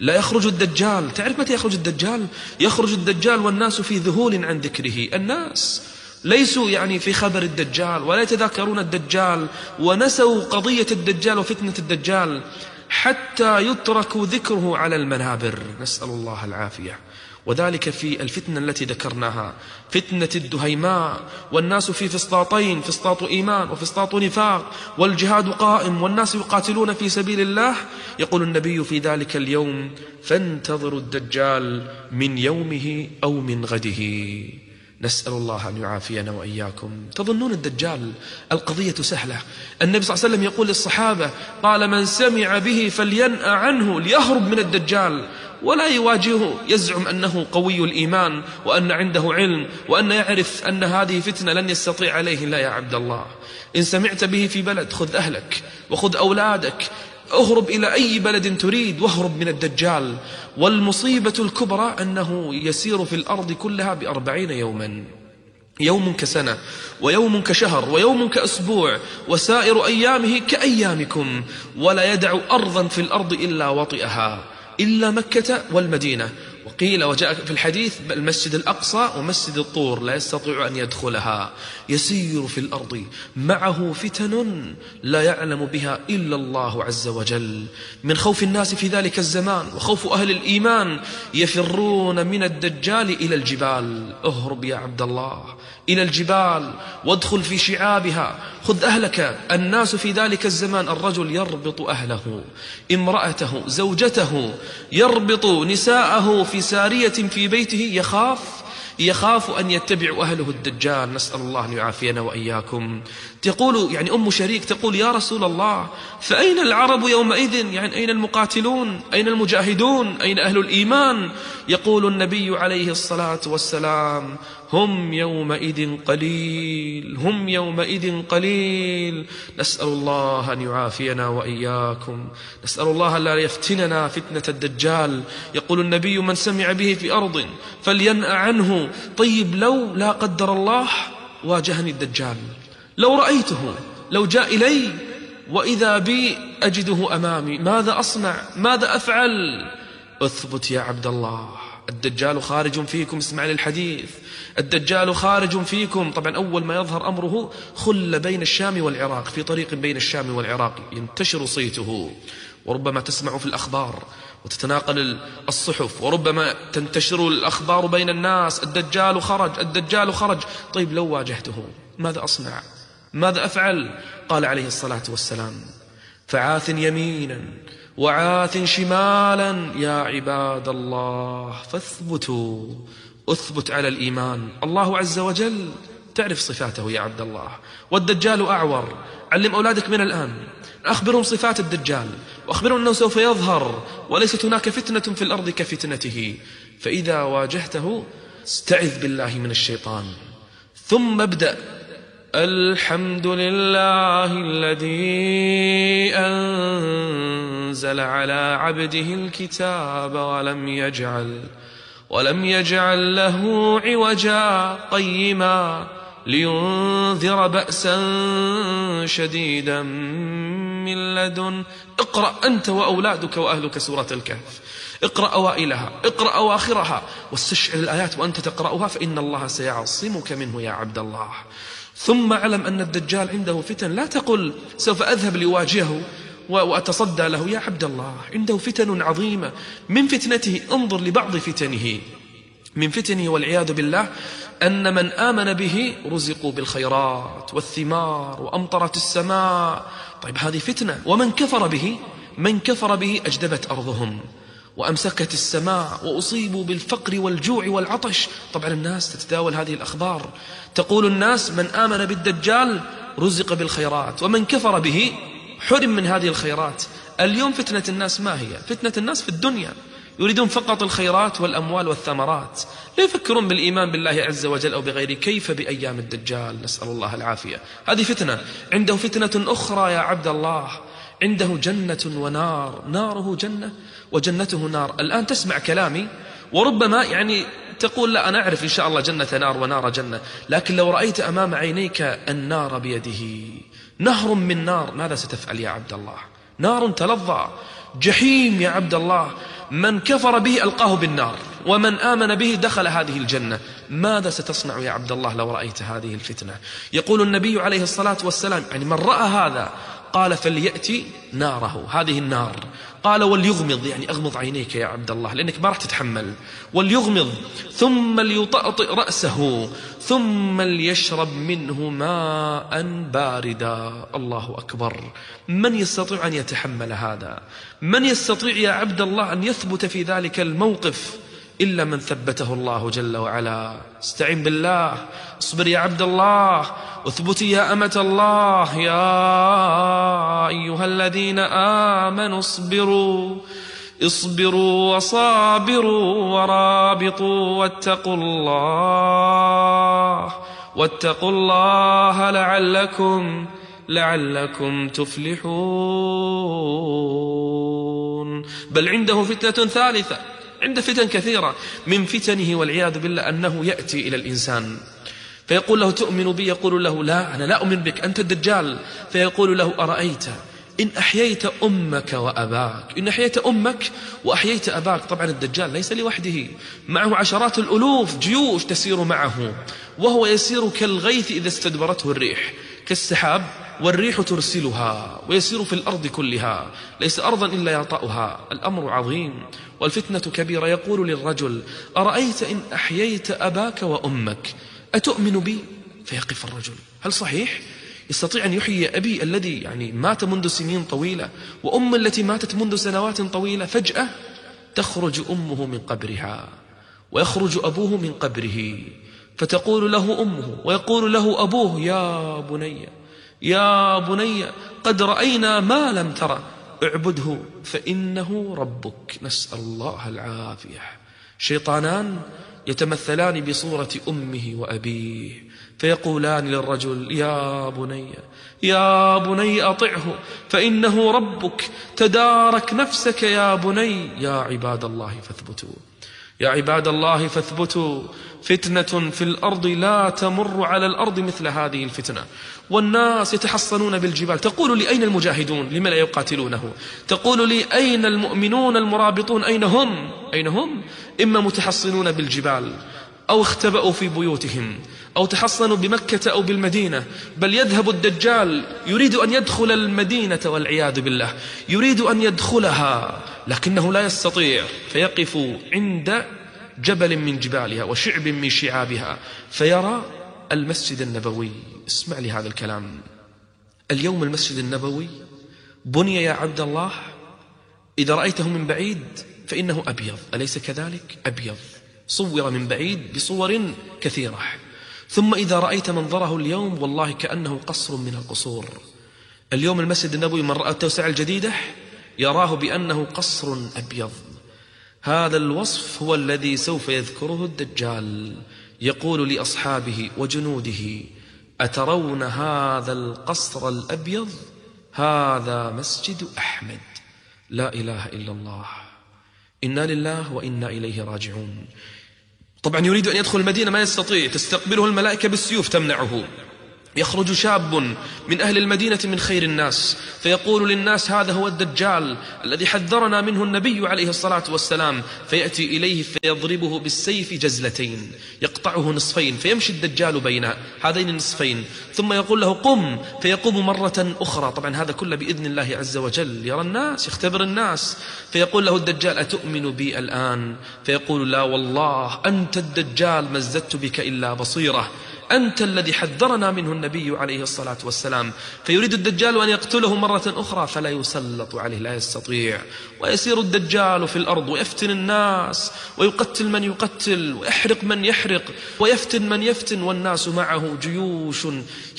لا يخرج الدجال تعرف متى يخرج الدجال؟ يخرج الدجال والناس في ذهول عن ذكره. الناس ليسوا يعني في خبر الدجال ولا يتذاكرون الدجال ونسوا قضية الدجال وفتنة الدجال حتى يترك ذكره على المنابر. نسأل الله العافية. وذلك في الفتنة التي ذكرناها فتنة الدهيماء والناس في فسطاطين فسطاط إيمان وفسطاط نفاق والجهاد قائم والناس يقاتلون في سبيل الله. يقول النبي في ذلك اليوم فانتظروا الدجال من يومه أو من غده. نسأل الله أن يعافينا وإياكم. تظنون الدجال القضية سهلة. النبي صلى الله عليه وسلم يقول للصحابة قال من سمع به فلينأ عنه ليهرب من الدجال. ولا يواجهه يزعم أنه قوي الإيمان وأن عنده علم وأن يعرف أن هذه فتنة لن يستطيع عليه لا يا عبد الله. إن سمعت به في بلد خذ أهلك وخذ أولادك اهرب إلى أي بلد تريد واهرب من الدجال. والمصيبة الكبرى أنه يسير في الأرض كلها بأربعين يوما. يوم كسنة ويوم كشهر ويوم كأسبوع وسائر أيامه كأيامكم. ولا يدع أرضا في الأرض إلا وطئها. إلا مكة والمدينة. وقيل وجاء في الحديث المسجد الأقصى ومسجد الطور لا يستطيع أن يدخلها. يسير في الأرض. معه فتن لا يعلم بها إلا الله عز وجل. من خوف الناس في ذلك الزمان وخوف أهل الإيمان يفرون من الدجال إلى الجبال. اهرب يا عبد الله. إلى الجبال وادخل في شعابها. خذ أهلك. الناس في ذلك الزمان الرجل يربط أهله. امرأته زوجته يربط نساءه في سارية في بيته. يخاف يخاف أن يتبع أهله الدجال. نسأل الله أن يعافينا وإياكم. تقول يعني أم شريك تقول يا رسول الله فأين العرب يومئذ؟ يعني أين المقاتلون؟ أين المجاهدون؟ أين أهل الإيمان؟ يقول النبي عليه الصلاة والسلام هم يومئذ قليل هم يومئذ قليل. نسأل الله أن يعافينا وإياكم. نسأل الله لا يفتننا فتنة الدجال. يقول النبي من سمع به في أرض فلينأ عنه. طيب لو لا قدر الله واجهني الدجال. لو رأيته لو جاء إلي وإذا بي أجده أمامي. ماذا أصنع؟ ماذا أفعل؟ أثبت يا عبد الله. الدجال خارج فيكم اسمع للحديث. الدجال خارج فيكم. طبعا أول ما يظهر أمره خل بين الشام والعراق في طريق بين الشام والعراق. ينتشر صيته. وربما تسمع في الأخبار وتتناقل الصحف. وربما تنتشر الأخبار بين الناس. الدجال خرج الدجال خرج. طيب لو واجهته ماذا أصنع؟ ماذا أفعل؟ قال عليه الصلاة والسلام فعاث يمينا. وعاث شمالا يا عباد الله فاثبتوا اثبت على الإيمان. الله عز وجل تعرف صفاته يا عبد الله. والدجال أعور. علم أولادك من الآن. أخبرهم صفات الدجال. وأخبرهم أنه سوف يظهر. وليست هناك فتنة في الأرض كفتنته. فإذا واجهته استعذ بالله من الشيطان. ثم ابدأ. الحمد لله الذي أنزل على عبده الكتاب ولم يجعل ولم يجعل له عوجا قيما لينذر بأسا شديدا من لدن اقرأ أنت وأولادك وأهلك سورة الكهف اقرأ أوائلها اقرأ أواخرها واستشعر الآيات وأنت تقرأها فإن الله سيعصمك منه يا عبد الله ثم أعلم أن الدجال عنده فتن. لا تقل سوف أذهب لواجهه وأتصدى له. يا عبد الله عنده فتن عظيمة. من فتنته انظر لبعض فتنه. من فتنه والعياذ بالله أن من آمن به رزقوا بالخيرات والثمار وأمطرت السماء. طيب هذه فتنة. ومن كفر به؟ من كفر به أجدبت أرضهم. وأمسكت السماء وأصيبوا بالفقر والجوع والعطش. طبعا الناس تتداول هذه الأخبار. تقول الناس من آمن بالدجال رزق بالخيرات ومن كفر به حرم من هذه الخيرات. اليوم فتنة الناس ما هي؟ فتنة الناس في الدنيا. يريدون فقط الخيرات والأموال والثمرات. لا يفكرون بالإيمان بالله عز وجل أو بغيره. كيف بأيام الدجال؟ نسأل الله العافية. هذه فتنة. عنده فتنة أخرى يا عبد الله. عنده جنة ونار. ناره جنة. وجنته نار. الآن تسمع كلامي وربما يعني تقول لا أنا أعرف إن شاء الله جنة نار ونار جنة لكن لو رأيت أمام عينيك النار بيده نهر من نار ماذا ستفعل يا عبد الله؟ نار تلظى. جحيم يا عبد الله من كفر به ألقاه بالنار ومن آمن به دخل هذه الجنة. ماذا ستصنع يا عبد الله لو رأيت هذه الفتنة؟ يقول النبي عليه الصلاة والسلام يعني من رأى هذا قال فليأتي ناره. هذه النار. قال وليغمض. يعني أغمض عينيك يا عبد الله لأنك ما راح تتحمل. وليغمض. ثم ليطأطئ رأسه. ثم ليشرب منه ماء باردا. الله أكبر. من يستطيع أن يتحمل هذا؟ من يستطيع يا عبد الله أن يثبت في ذلك الموقف؟ إلا من ثبته الله جل وعلا. استعن بالله اصبر يا عبد الله اثبتي يا أمة الله. يا أيها الذين آمنوا اصبروا اصبروا وصابروا ورابطوا واتقوا الله واتقوا الله لعلكم لعلكم تفلحون. بل عنده فتنة ثالثة. عنده فتن كثيرة من فتنه والعياذ بالله أنه يأتي إلى الإنسان. فيقول له تؤمن بي؟ يقول له لا أنا لا أؤمن بك أنت الدجال. فيقول له أرأيت؟ إن أحييت أمك وأباك. إن أحييت أمك وأحييت أباك. طبعا الدجال ليس لوحده. معه عشرات الألوف جيوش تسير معه. وهو يسير كالغيث إذا استدبرته الريح كالسحاب والريح ترسلها ويسير في الأرض كلها ليس أرضا إلا يطأها. الأمر عظيم. والفتنة كبيرة. يقول للرجل أرأيت إن أحييت أباك وأمك؟ أتؤمن بي؟ فيقف الرجل. هل صحيح؟ يستطيع أن يحيي أبي الذي يعني مات منذ سنين طويلة وأم التي ماتت منذ سنوات طويلة فجأة؟ تخرج أمه من قبرها ويخرج أبوه من قبره فتقول له أمه ويقول له أبوه يا بني يا بني قد رأينا ما لم ترى. اعبده فإنه ربك نسأل الله العافية. شيطانان يتمثلان بصورة أمه وأبيه فيقولان للرجل يا بني يا بني أطعه فإنه ربك تدارك نفسك يا بني يا عباد الله فاثبتوا. يا عباد الله فاثبتوا. فتنة في الأرض لا تمر على الأرض مثل هذه الفتنة. والناس يتحصنون بالجبال. تقول لي أين المجاهدون؟ لم لا يقاتلونه؟ تقول لي أين المؤمنون المرابطون؟ أين هم؟ أين هم؟ إما متحصنون بالجبال أو اختبأوا في بيوتهم أو تحصنوا بمكة أو بالمدينة. بل يذهب الدجال يريد أن يدخل المدينة والعياذ بالله. يريد أن يدخلها لكنه لا يستطيع. فيقف عند جبل من جبالها وشعب من شعابها. فيرى المسجد النبوي. اسمع لي هذا الكلام. اليوم المسجد النبوي. بني يا عبد الله إذا رأيته من بعيد فإنه أبيض. أليس كذلك؟ أبيض. صور من بعيد بصور كثيرة. ثم إذا رأيت منظره اليوم والله كأنه قصر من القصور. اليوم المسجد النبوي من رأى التوسعة الجديدة يراه بأنه قصر أبيض. هذا الوصف هو الذي سوف يذكره الدجال. يقول لأصحابه وجنوده أترون هذا القصر الأبيض؟ هذا مسجد أحمد. لا إله إلا الله. إنا لله وإنا إليه راجعون. طبعا يريد أن يدخل المدينة ما يستطيع. تستقبله الملائكة بالسيوف تمنعه. يخرج شاب من أهل المدينة من خير الناس فيقول للناس هذا هو الدجال الذي حذرنا منه النبي عليه الصلاة والسلام فيأتي إليه فيضربه بالسيف جزلتين يقطعه نصفين فيمشي الدجال بين هذين النصفين ثم يقول له قم فيقوم مرة أخرى طبعا هذا كله بإذن الله عز وجل يرى الناس يختبر الناس فيقول له الدجال أتؤمن بي الآن؟ فيقول لا والله أنت الدجال ما بك إلا بصيرة. أنت الذي حذرنا منه النبي عليه الصلاة والسلام. فيريد الدجال أن يقتله مرة أخرى فلا يسلط عليه لا يستطيع. ويسير الدجال في الأرض ويفتن الناس ويقتل من يقتل ويحرق من يحرق ويفتن من يفتن والناس معه جيوش.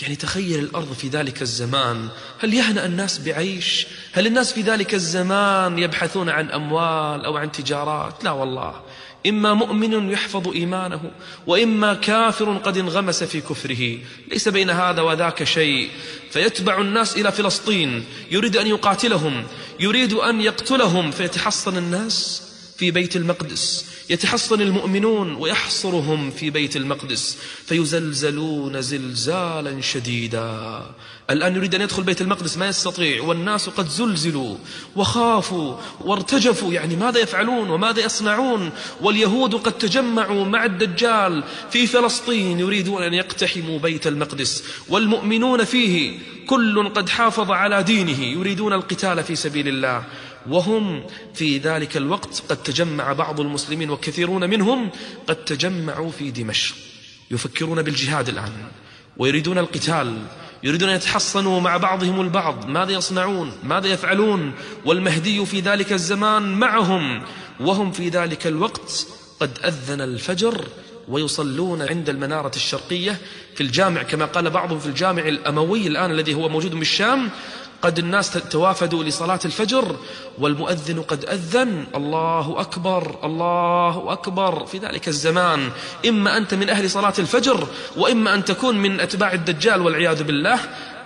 يعني تخيل الأرض في ذلك الزمان. هل يهنأ الناس بعيش؟ هل الناس في ذلك الزمان يبحثون عن أموال أو عن تجارات؟ لا والله. إما مؤمن يحفظ إيمانه وإما كافر قد انغمس في كفره. ليس بين هذا وذاك شيء. فيتبع الناس إلى فلسطين يريد أن يقاتلهم يريد أن يقتلهم. فيتحصن الناس في بيت المقدس يتحصن المؤمنون ويحصرهم في بيت المقدس. فيزلزلون زلزالا شديدا. الآن يريد أن يدخل بيت المقدس ما يستطيع. والناس قد زلزلوا وخافوا وارتجفوا. يعني ماذا يفعلون وماذا يصنعون؟ واليهود قد تجمعوا مع الدجال في فلسطين يريدون أن يقتحموا بيت المقدس. والمؤمنون فيه كل قد حافظ على دينه يريدون القتال في سبيل الله. وهم في ذلك الوقت قد تجمع بعض المسلمين وكثيرون منهم قد تجمعوا في دمشق يفكرون بالجهاد الآن ويريدون القتال. يريدون أن يتحصنوا مع بعضهم البعض. ماذا يصنعون؟ ماذا يفعلون؟ والمهدي في ذلك الزمان معهم. وهم في ذلك الوقت قد أذن الفجر ويصلون عند المنارة الشرقية في الجامع كما قال بعضهم في الجامع الأموي الآن الذي هو موجود بالشام قد الناس توافدوا لصلاة الفجر والمؤذن قد أذن. الله أكبر الله أكبر. في ذلك الزمان إما أنت من أهل صلاة الفجر وإما أن تكون من أتباع الدجال والعياذ بالله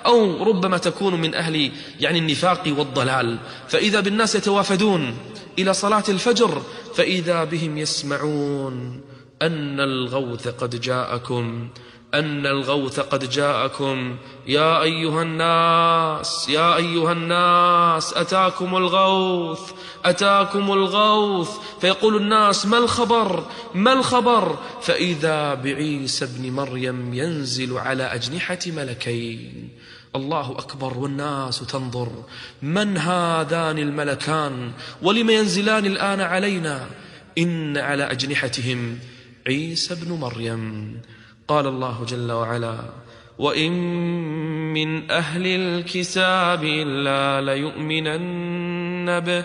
أو ربما تكون من أهل يعني النفاق والضلال. فإذا بالناس يتوافدون إلى صلاة الفجر فإذا بهم يسمعون أن الغوث قد جاءكم. أن الغوث قد جاءكم. يا أيها الناس يا أيها الناس أتاكم الغوث أتاكم الغوث. فيقول الناس ما الخبر؟ ما الخبر؟ فإذا بعيسى ابن مريم ينزل على أجنحة ملكين. الله أكبر والناس تنظر. من هذان الملكان؟ ولم ينزلان الآن علينا؟ إن على أجنحتهم عيسى ابن مريم. قال الله جل وعلا وإن من أهل الكتاب إلا ليؤمنن به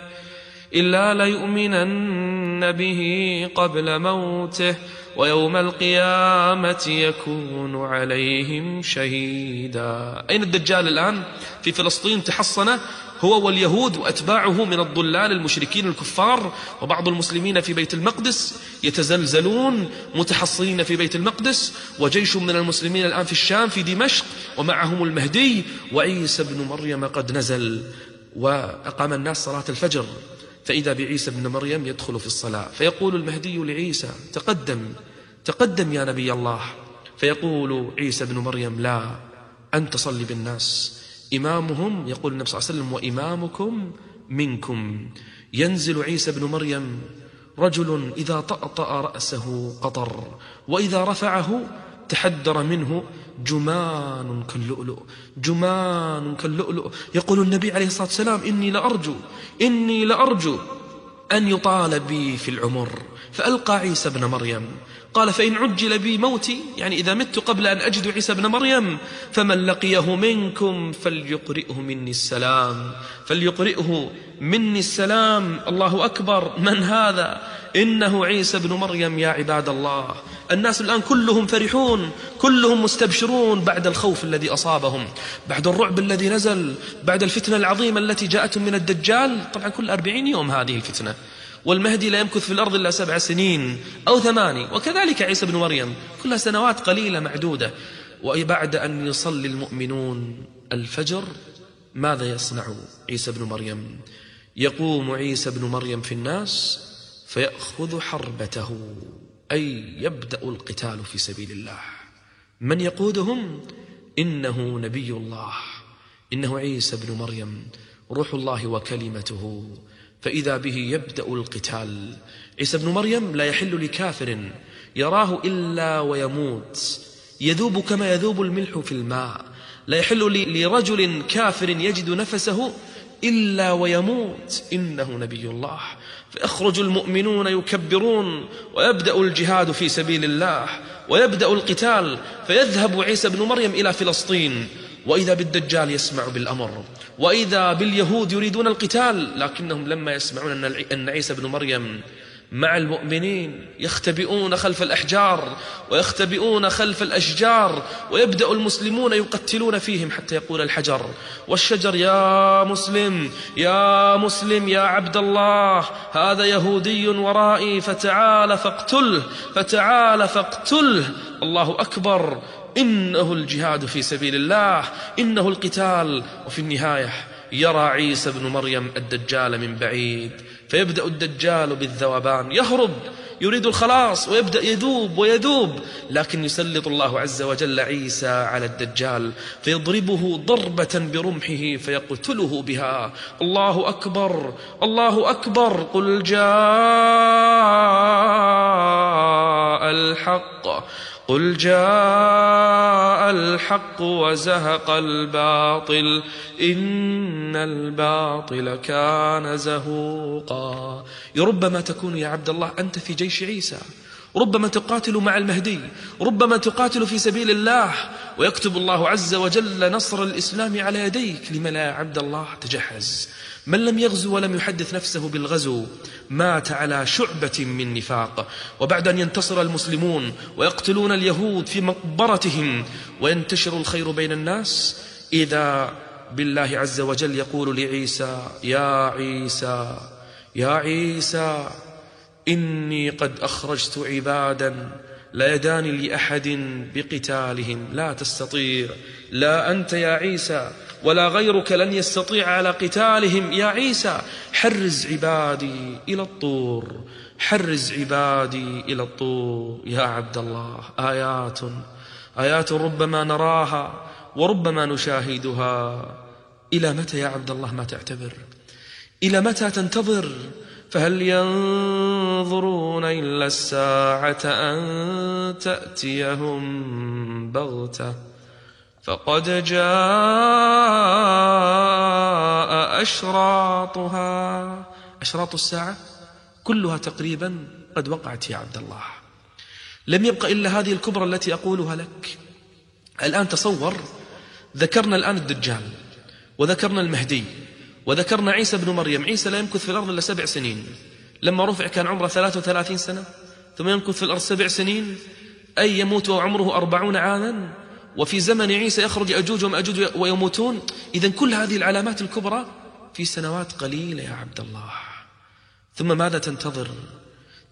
إلا ليؤمنن به قبل موته ويوم القيامة يكون عليهم شهيدا أين الدجال الآن؟ في فلسطين تحصن هو واليهود وأتباعه من الضلال المشركين الكفار وبعض المسلمين في بيت المقدس يتزلزلون متحصنين في بيت المقدس وجيش من المسلمين الآن في الشام في دمشق ومعهم المهدي وعيسى بن مريم قد نزل وأقام الناس صلاة الفجر. فإذا بعيسى بن مريم يدخل في الصلاة فيقول المهدي لعيسى تقدم تقدم يا نبي الله. فيقول عيسى بن مريم لا أنت صلي بالناس. إمامهم يقول النبي صلى الله عليه وسلم وإمامكم منكم. ينزل عيسى بن مريم رجل إذا طأطأ رأسه قطر وإذا رفعه تحدر منه جمان كاللؤلؤ جمان كاللؤلؤ. يقول النبي عليه الصلاة والسلام إني لأرجو إني لأرجو أن يطال بي في العمر. فألقى عيسى بن مريم قال فإن عجل بي موتي يعني إذا مت قبل أن أجد عيسى بن مريم فمن لقيه منكم فليقرئه مني السلام. فليقرئه مني السلام. الله أكبر. من هذا؟ إنه عيسى بن مريم يا عباد الله. الناس الآن كلهم فرحون كلهم مستبشرون بعد الخوف الذي أصابهم بعد الرعب الذي نزل بعد الفتنة العظيمة التي جاءتهم من الدجال. طبعا كل أربعين يوم هذه الفتنة. والمهدي لا يمكث في الأرض إلا سبع سنين أو ثماني. وكذلك عيسى بن مريم كلها سنوات قليلة معدودة. وبعد أن يصلي المؤمنون الفجر ماذا يصنع عيسى بن مريم؟ يقوم عيسى بن مريم في الناس فيأخذ حربته أي يبدأ القتال في سبيل الله. من يقودهم؟ إنه نبي الله. إنه عيسى بن مريم روح الله وكلمته. فإذا به يبدأ القتال. عيسى بن مريم لا يحل لكافر يراه إلا ويموت. يذوب كما يذوب الملح في الماء. لا يحل لرجل كافر يجد نفسه إلا ويموت. إنه نبي الله. فيخرج المؤمنون يكبرون ويبدأ الجهاد في سبيل الله ويبدأ القتال. فيذهب عيسى بن مريم إلى فلسطين. وإذا بالدجال يسمع بالأمر وإذا باليهود يريدون القتال لكنهم لما يسمعون أن عيسى بن مريم مع المؤمنين يختبئون خلف الأحجار ويختبئون خلف الأشجار ويبدأ المسلمون يقتلون فيهم حتى يقول الحجر والشجر يا مسلم يا مسلم يا عبد الله هذا يهودي ورائي فتعال فاقتله فتعال فاقتله الله أكبر. إنه الجهاد في سبيل الله إنه القتال. وفي النهاية يرى عيسى بن مريم الدجال من بعيد فيبدأ الدجال بالذوبان. يهرب يريد الخلاص ويبدأ يذوب ويذوب. لكن يسلط الله عز وجل عيسى على الدجال فيضربه ضربة برمحه فيقتله بها. الله أكبر الله أكبر. قل جاء الحق. قل جاء الحق وزهق الباطل إن الباطل كان زهوقا. ربما تكون يا عبد الله أنت في جيش عيسى ربما تقاتل مع المهدي ربما تقاتل في سبيل الله. ويكتب الله عز وجل نصر الإسلام على يديك لما لا يا عبد الله تجهز. من لم يغزو ولم يحدث نفسه بالغزو مات على شعبة من نفاق. وبعد أن ينتصر المسلمون ويقتلون اليهود في مقبرتهم وينتشر الخير بين الناس إذا بالله عز وجل يقول لعيسى يا عيسى يا عيسى إني قد أخرجت عبادا لا يدان لأحد بقتالهم لا تستطيع لا أنت يا عيسى ولا غيرك لن يستطيع على قتالهم. يا عيسى حرز عبادي إلى الطور. حرز عبادي إلى الطور. يا عبد الله آيات آيات ربما نراها وربما نشاهدها. إلى متى يا عبد الله ما تعتبر؟ إلى متى تنتظر؟ فهل ينظرون إلا الساعة أن تأتيهم بغتة؟ فقد جاء أشراطها. أشراط الساعة كلها تقريبا قد وقعت يا عبد الله. لم يبق إلا هذه الكبرى التي أقولها لك. الآن تصور ذكرنا الآن الدجال وذكرنا المهدي وذكرنا عيسى بن مريم. عيسى لا يمكث في الأرض إلا سبع سنين. لما رفع كان عمره ثلاثة وثلاثين سنة ثم يمكث في الأرض سبع سنين. أي يموت وعمره أربعون عاما؟ وفي زمن عيسى يخرج أجوج ومأجوج ويموتون. إذا كل هذه العلامات الكبرى في سنوات قليلة يا عبد الله. ثم ماذا تنتظر؟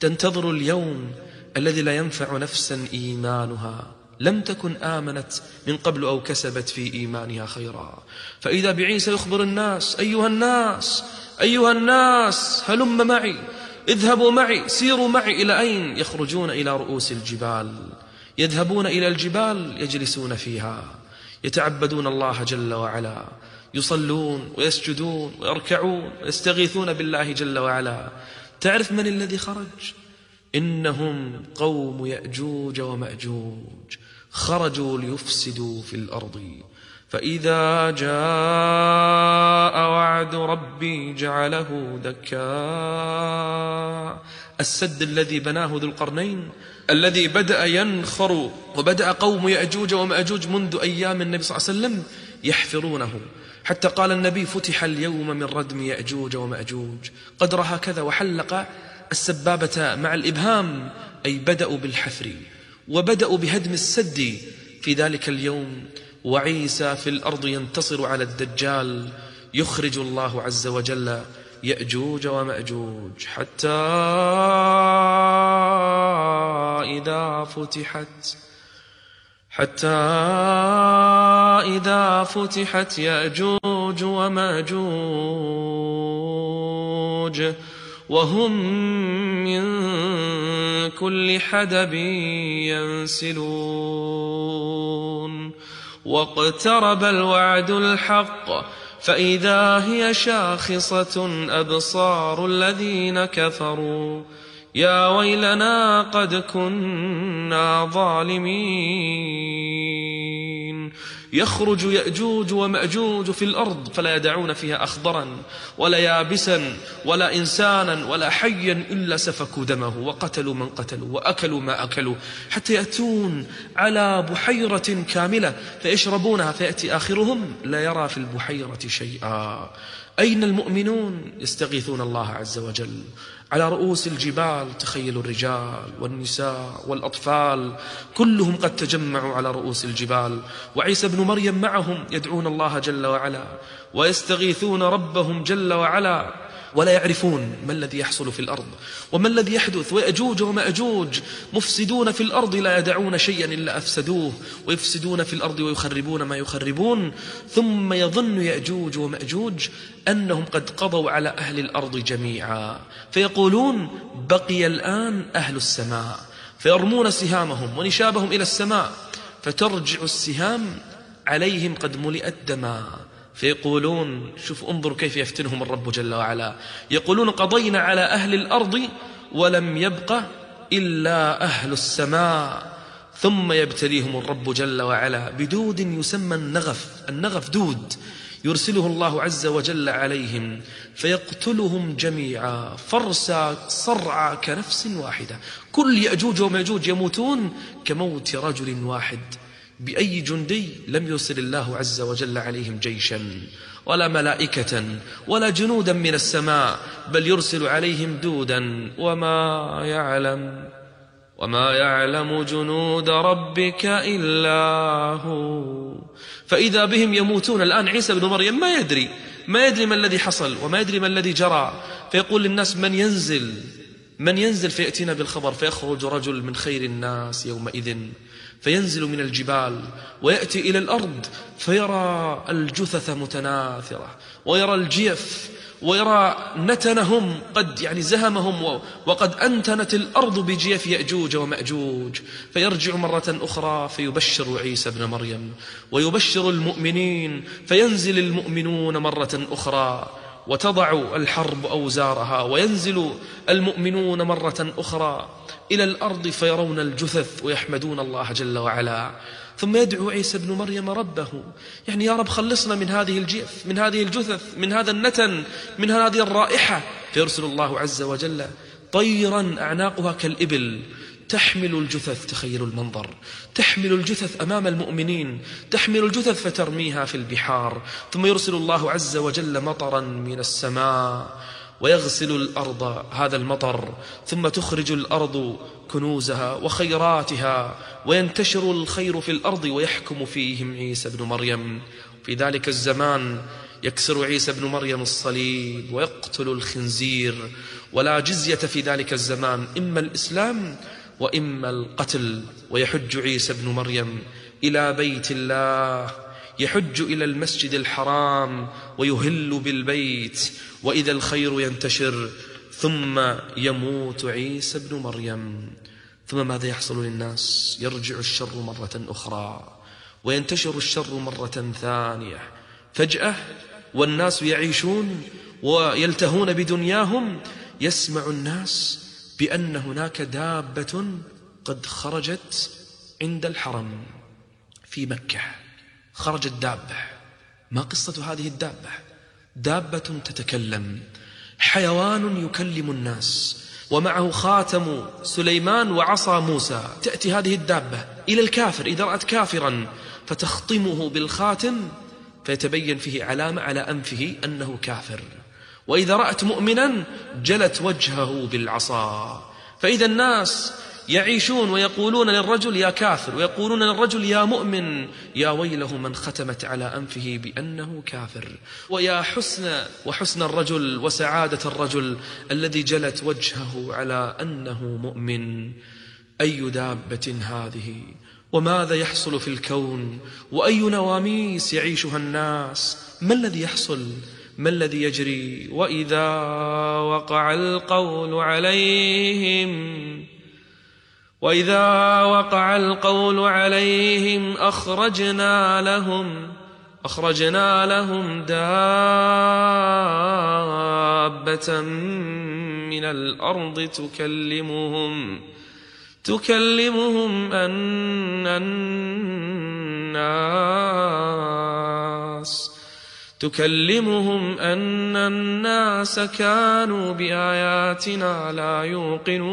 تنتظر اليوم الذي لا ينفع نفسا إيمانها. لم تكن آمنت من قبل أو كسبت في إيمانها خيرا. فإذا بعيسى يخبر الناس أيها الناس أيها الناس هلم معي اذهبوا معي سيروا معي إلى أين؟ يخرجون إلى رؤوس الجبال. يذهبون إلى الجبال يجلسون فيها يتعبدون الله جل وعلا يصلون ويسجدون ويركعون ويستغيثون بالله جل وعلا. تعرف من الذي خرج؟ إنهم قوم يأجوج ومأجوج خرجوا ليفسدوا في الأرض. فإذا جاء وعد ربي جعله دكاء. السد الذي بناه ذو القرنين الذي بدأ ينخر وبدأ قوم يأجوج ومأجوج منذ أيام النبي صلى الله عليه وسلم يحفرونه. حتى قال النبي فتح اليوم من ردم يأجوج ومأجوج. قدر هكذا وحلق السبابة مع الإبهام أي بدأوا بالحفر وبدأوا بهدم السد في ذلك اليوم. وعيسى في الأرض ينتصر على الدجال يخرج الله عز وجل يأجوج ومأجوج حتى إذا فتحت حتى إذا فتحت يأجوج ومأجوج وهم من كل حدب ينسلون. واقترب الوعد الحق فإذا هي شاخصة أبصار الذين كفروا يا ويلنا قد كنا ظالمين. يخرج يأجوج ومأجوج في الأرض فلا يدعون فيها أخضرا ولا يابسا ولا إنسانا ولا حيا إلا سفكوا دمه وقتلوا من قتلوا وأكلوا ما أكلوا حتى يأتون على بحيرة كاملة فيشربونها فيأتي آخرهم لا يرى في البحيرة شيئا. أين المؤمنون؟ يستغيثون الله عز وجل. على رؤوس الجبال تخيلوا الرجال والنساء والأطفال كلهم قد تجمعوا على رؤوس الجبال. وعيسى بن مريم معهم يدعون الله جل وعلا ويستغيثون ربهم جل وعلا. ولا يعرفون ما الذي يحصل في الأرض وما الذي يحدث ويأجوج ومأجوج مفسدون في الأرض لا يدعون شيئا إلا أفسدوه ويفسدون في الأرض ويخربون ما يخربون. ثم يظن يأجوج ومأجوج أنهم قد قضوا على أهل الأرض جميعا. فيقولون بقي الآن أهل السماء. فيرمون سهامهم ونشابهم إلى السماء. فترجع السهام عليهم قد ملئت دما فيقولون شوف انظر كيف يفتنهم الرب جل وعلا. يقولون قضينا على أهل الأرض ولم يبق إلا أهل السماء. ثم يبتليهم الرب جل وعلا. بدود يسمى النغف النغف دود. يرسله الله عز وجل عليهم فيقتلهم جميعا. فرسا صرعا كنفس واحدة. كل يأجوج ومأجوج يموتون كموت رجل واحد. بأي جندي لم يرسل الله عز وجل عليهم جيشا ولا ملائكة ولا جنودا من السماء بل يرسل عليهم دودا وما يعلم وما يعلم جنود ربك إلا هو. فإذا بهم يموتون الآن عيسى بن مريم ما يدري ما يدري ما الذي حصل وما يدري ما الذي جرى. فيقول للناس من ينزل؟ من ينزل فيأتينا بالخبر فيخرج رجل من خير الناس يومئذ. فينزل من الجبال ويأتي إلى الأرض فيرى الجثث متناثرة ويرى الجيف ويرى نتنهم قد يعني زهمهم وقد أنتنت الأرض بجيف يأجوج ومأجوج. فيرجع مرة أخرى فيبشر عيسى بن مريم ويبشر المؤمنين فينزل المؤمنون مرة أخرى وتضع الحرب أوزارها وينزل المؤمنون مرة أخرى. إلى الأرض فيرون الجثث ويحمدون الله جل وعلا. ثم يدعو عيسى بن مريم ربه. يعني يا رب خلصنا من هذه الجيف من هذه الجثث من هذا النتن من هذه الرائحة. فيرسل الله عز وجل طيرا أعناقها كالإبل. تحمل الجثث تخيلوا المنظر. تحمل الجثث أمام المؤمنين. تحمل الجثث فترميها في البحار. ثم يرسل الله عز وجل مطرا من السماء. ويغسل الأرض هذا المطر ثم تخرج الأرض كنوزها وخيراتها وينتشر الخير في الأرض ويحكم فيهم عيسى بن مريم. في ذلك الزمان يكسر عيسى بن مريم الصليب ويقتل الخنزير. ولا جزية في ذلك الزمان إما الإسلام وإما القتل. ويحج عيسى بن مريم إلى بيت الله يحج إلى المسجد الحرام ويهل بالبيت وإذا الخير ينتشر ثم يموت عيسى بن مريم. ثم ماذا يحصل للناس؟ يرجع الشر مرة أخرى وينتشر الشر مرة ثانية. فجأة والناس يعيشون ويلتهون بدنياهم يسمع الناس بأن هناك دابة قد خرجت عند الحرم في مكة. خرجت دابة ما قصة هذه الدابة؟ دابة تتكلم. حيوان يكلم الناس ومعه خاتم سليمان وعصا موسى. تأتي هذه الدابة إلى الكافر إذا رأت كافرا فتخطمه بالخاتم فيتبين فيه علامة على أنفه أنه كافر. وإذا رأت مؤمنا جلت وجهه بالعصا. فإذا الناس يعيشون ويقولون للرجل يا كافر ويقولون للرجل يا مؤمن يا ويله من ختمت على أنفه بأنه كافر. ويا حسن وحسن الرجل وسعادة الرجل الذي جلت وجهه على أنه مؤمن. أي دابة هذه؟ وماذا يحصل في الكون؟ وأي نواميس يعيشها الناس؟ ما الذي يحصل؟ ما الذي يجري؟ وإذا وقع القول عليهم وإذا وقع القول عليهم أخرجنا لهم أخرجنا لهم دابة من الأرض تكلمهم تكلمهم أن الناس تكلمهم أن الناس كانوا بآياتنا لا يوقنون.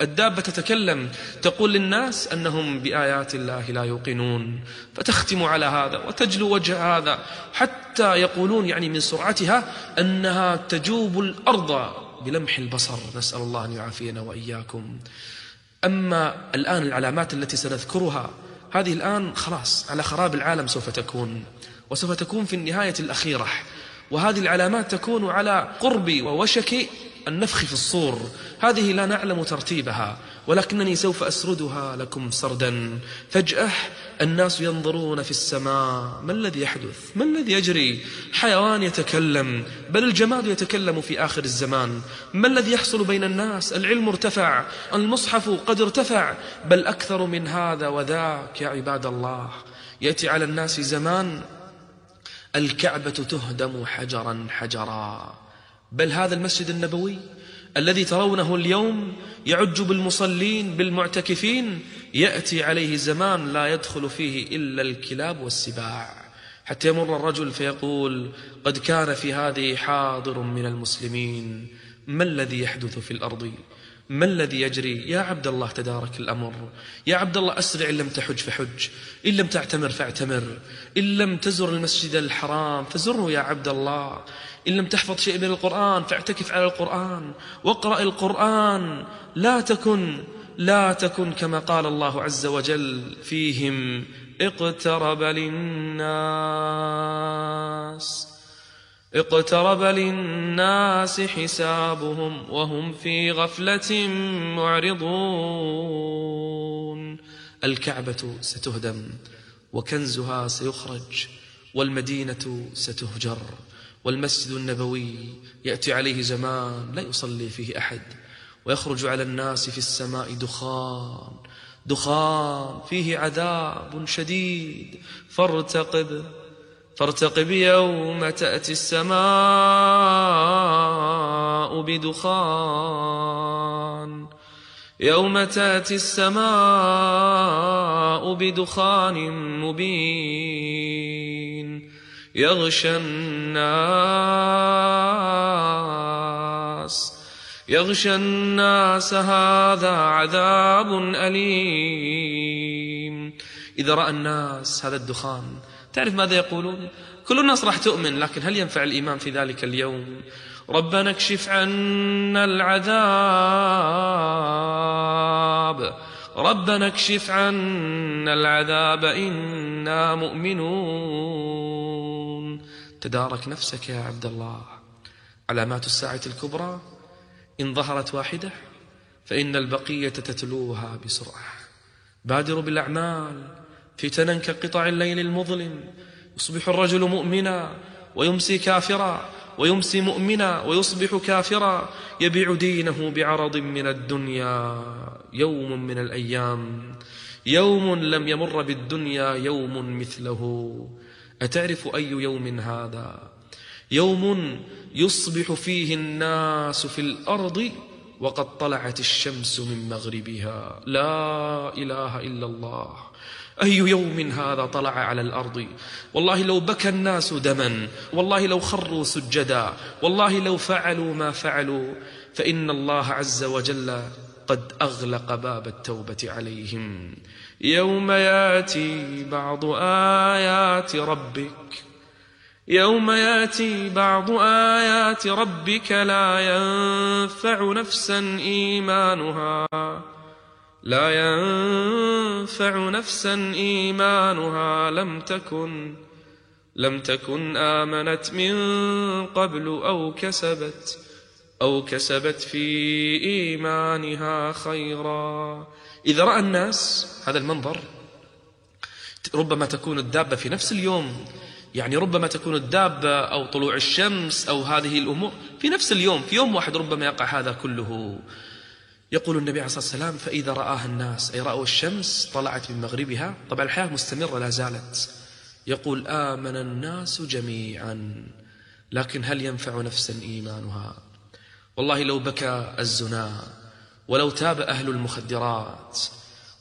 الدابة تتكلم تقول للناس أنهم بآيات الله لا يوقنون. فتختم على هذا وتجلو وجه هذا حتى يقولون يعني من سرعتها أنها تجوب الأرض بلمح البصر. نسأل الله أن يعافينا وإياكم. أما الآن العلامات التي سنذكرها هذه الآن خلاص على خراب العالم سوف تكون. وسوف تكون في النهاية الأخيرة. وهذه العلامات تكون على قرب ووشك النفخ في الصور. هذه لا نعلم ترتيبها ولكنني سوف أسردها لكم سردا. فجأة الناس ينظرون في السماء. ما الذي يحدث؟ ما الذي يجري؟ حيوان يتكلم بل الجماد يتكلم في آخر الزمان. ما الذي يحصل بين الناس؟ العلم ارتفع المصحف قد ارتفع بل أكثر من هذا وذاك يا عباد الله. يأتي على الناس زمان الكعبة تهدم حجرا حجرا. بل هذا المسجد النبوي الذي ترونه اليوم يعج بالمصلين بالمعتكفين يأتي عليه زمان لا يدخل فيه إلا الكلاب والسباع. حتى يمر الرجل فيقول قد كان في هذه حاضر من المسلمين ما الذي يحدث في الأرض؟ ما الذي يجري؟ يا عبد الله تدارك الأمر. يا عبد الله أسرع إن لم تحج فحج. إن لم تعتمر فاعتمر. إن لم تزر المسجد الحرام فزره يا عبد الله. إن لم تحفظ شيء من القرآن فاعتكف على القرآن. واقرأ القرآن. لا تكن لا تكن كما قال الله عز وجل فيهم اقترب للناس. اقترب للناس حسابهم وهم في غفلة معرضون. الكعبة ستهدم وكنزها سيخرج والمدينة ستهجر والمسجد النبوي يأتي عليه زمان لا يصلي فيه أحد ويخرج على الناس في السماء دخان دخان فيه عذاب شديد. فارتقب فارتقب يوم تأتي السماء بدخان. يوم تأتي السماء بدخان مبين. يغشى الناس. يغشى الناس هذا عذاب أليم. إذا رأى الناس هذا الدخان تعرف ماذا يقولون؟ كل الناس راح تؤمن لكن هل ينفع الإيمان في ذلك اليوم؟ ربنا اكشف عنا العذاب. ربنا اكشف عنا العذاب إنا مؤمنون. تدارك نفسك يا عبد الله علامات الساعة الكبرى إن ظهرت واحدة فإن البقية تتلوها بسرعة. بادروا بالأعمال. فتنا كقطع الليل المظلم. يصبح الرجل مؤمنا ويمسي كافرا ويمسي مؤمنا ويصبح كافرا. يبيع دينه بعرض من الدنيا. يوم من الأيام. يوم لم يمر بالدنيا يوم مثله. أتعرف أي يوم هذا؟ يوم يصبح فيه الناس في الأرض وقد طلعت الشمس من مغربها. لا إله إلا الله. أي يوم هذا طلع على الأرض؟ والله لو بكى الناس دما والله لو خروا سجدا والله لو فعلوا ما فعلوا. فإن الله عز وجل قد أغلق باب التوبة عليهم. يوم ياتي بعض آيات ربك يوم ياتي بعض آيات ربك لا ينفع نفسا إيمانها. لا ينفع نفسا إيمانها. لم تكن لم تكن آمنت من قبل أو كسبت أو كسبت في إيمانها خيرا. إذا رأى الناس هذا المنظر ربما تكون الدابة في نفس اليوم يعني ربما تكون الدابة أو طلوع الشمس أو هذه الأمور في نفس اليوم في يوم واحد ربما يقع هذا كله. يقول النبي عليه الصلاة والسلام فإذا رآها الناس أي رأوا الشمس طلعت من مغربها. طبعا الحياة مستمرة لا زالت. يقول آمن الناس جميعا لكن هل ينفع نفسا إيمانها؟ والله لو بكى الزنا ولو تاب أهل المخدرات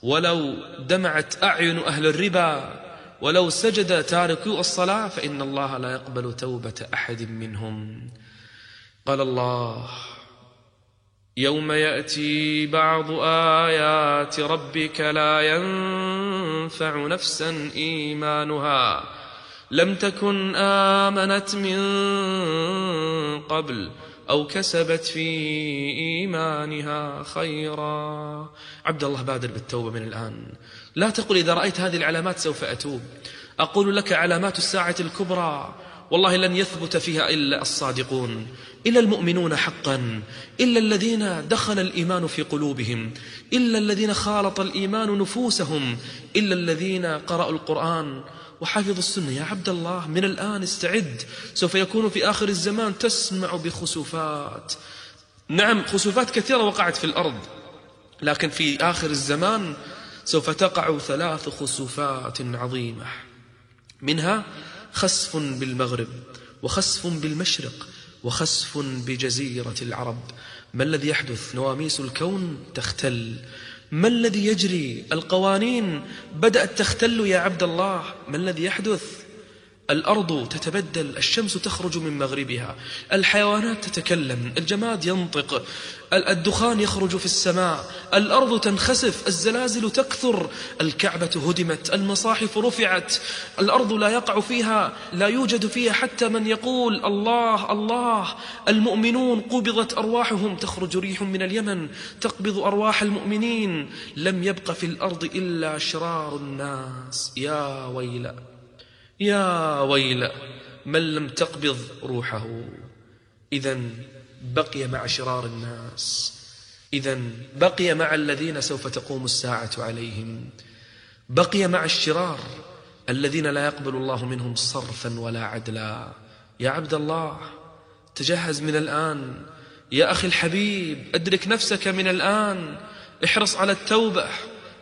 ولو دمعت أعين أهل الربا ولو سجد تاركو الصلاة فإن الله لا يقبل توبة أحد منهم. قال الله يوم يأتي بعض آيات ربك لا ينفع نفسا إيمانها. لم تكن آمنت من قبل أو كسبت في إيمانها خيرا. عبد الله بادر بالتوبة من الآن. لا تقل إذا رأيت هذه العلامات سوف أتوب. أقول لك علامات الساعة الكبرى. والله لن يثبت فيها إلا الصادقون. إلا المؤمنون حقا إلا الذين دخل الإيمان في قلوبهم إلا الذين خالط الإيمان نفوسهم إلا الذين قرأوا القرآن وحافظ السنة. يا عبد الله من الآن استعد. سوف يكون في آخر الزمان تسمع بخسوفات. نعم خسوفات كثيرة وقعت في الأرض لكن في آخر الزمان سوف تقع ثلاث خسوفات عظيمة منها خسف بالمغرب وخسف بالمشرق. وخسف بجزيرة العرب. ما الذي يحدث؟ نواميس الكون تختل. ما الذي يجري؟ القوانين بدأت تختل يا عبد الله. ما الذي يحدث؟ الأرض تتبدل الشمس تخرج من مغربها الحيوانات تتكلم الجماد ينطق الدخان يخرج في السماء الأرض تنخسف الزلازل تكثر الكعبة هدمت المصاحف رفعت الأرض لا يقع فيها لا يوجد فيها حتى من يقول الله الله. المؤمنون قبضت أرواحهم تخرج ريح من اليمن تقبض أرواح المؤمنين. لم يبق في الأرض إلا شرار الناس. يا ويلأ يا ويل من لم تقبض روحه. إذا بقي مع شرار الناس. إذا بقي مع الذين سوف تقوم الساعة عليهم. بقي مع الشرار الذين لا يقبل الله منهم صرفا ولا عدلا. يا عبد الله تجهز من الآن. يا أخي الحبيب أدرك نفسك من الآن. احرص على التوبة.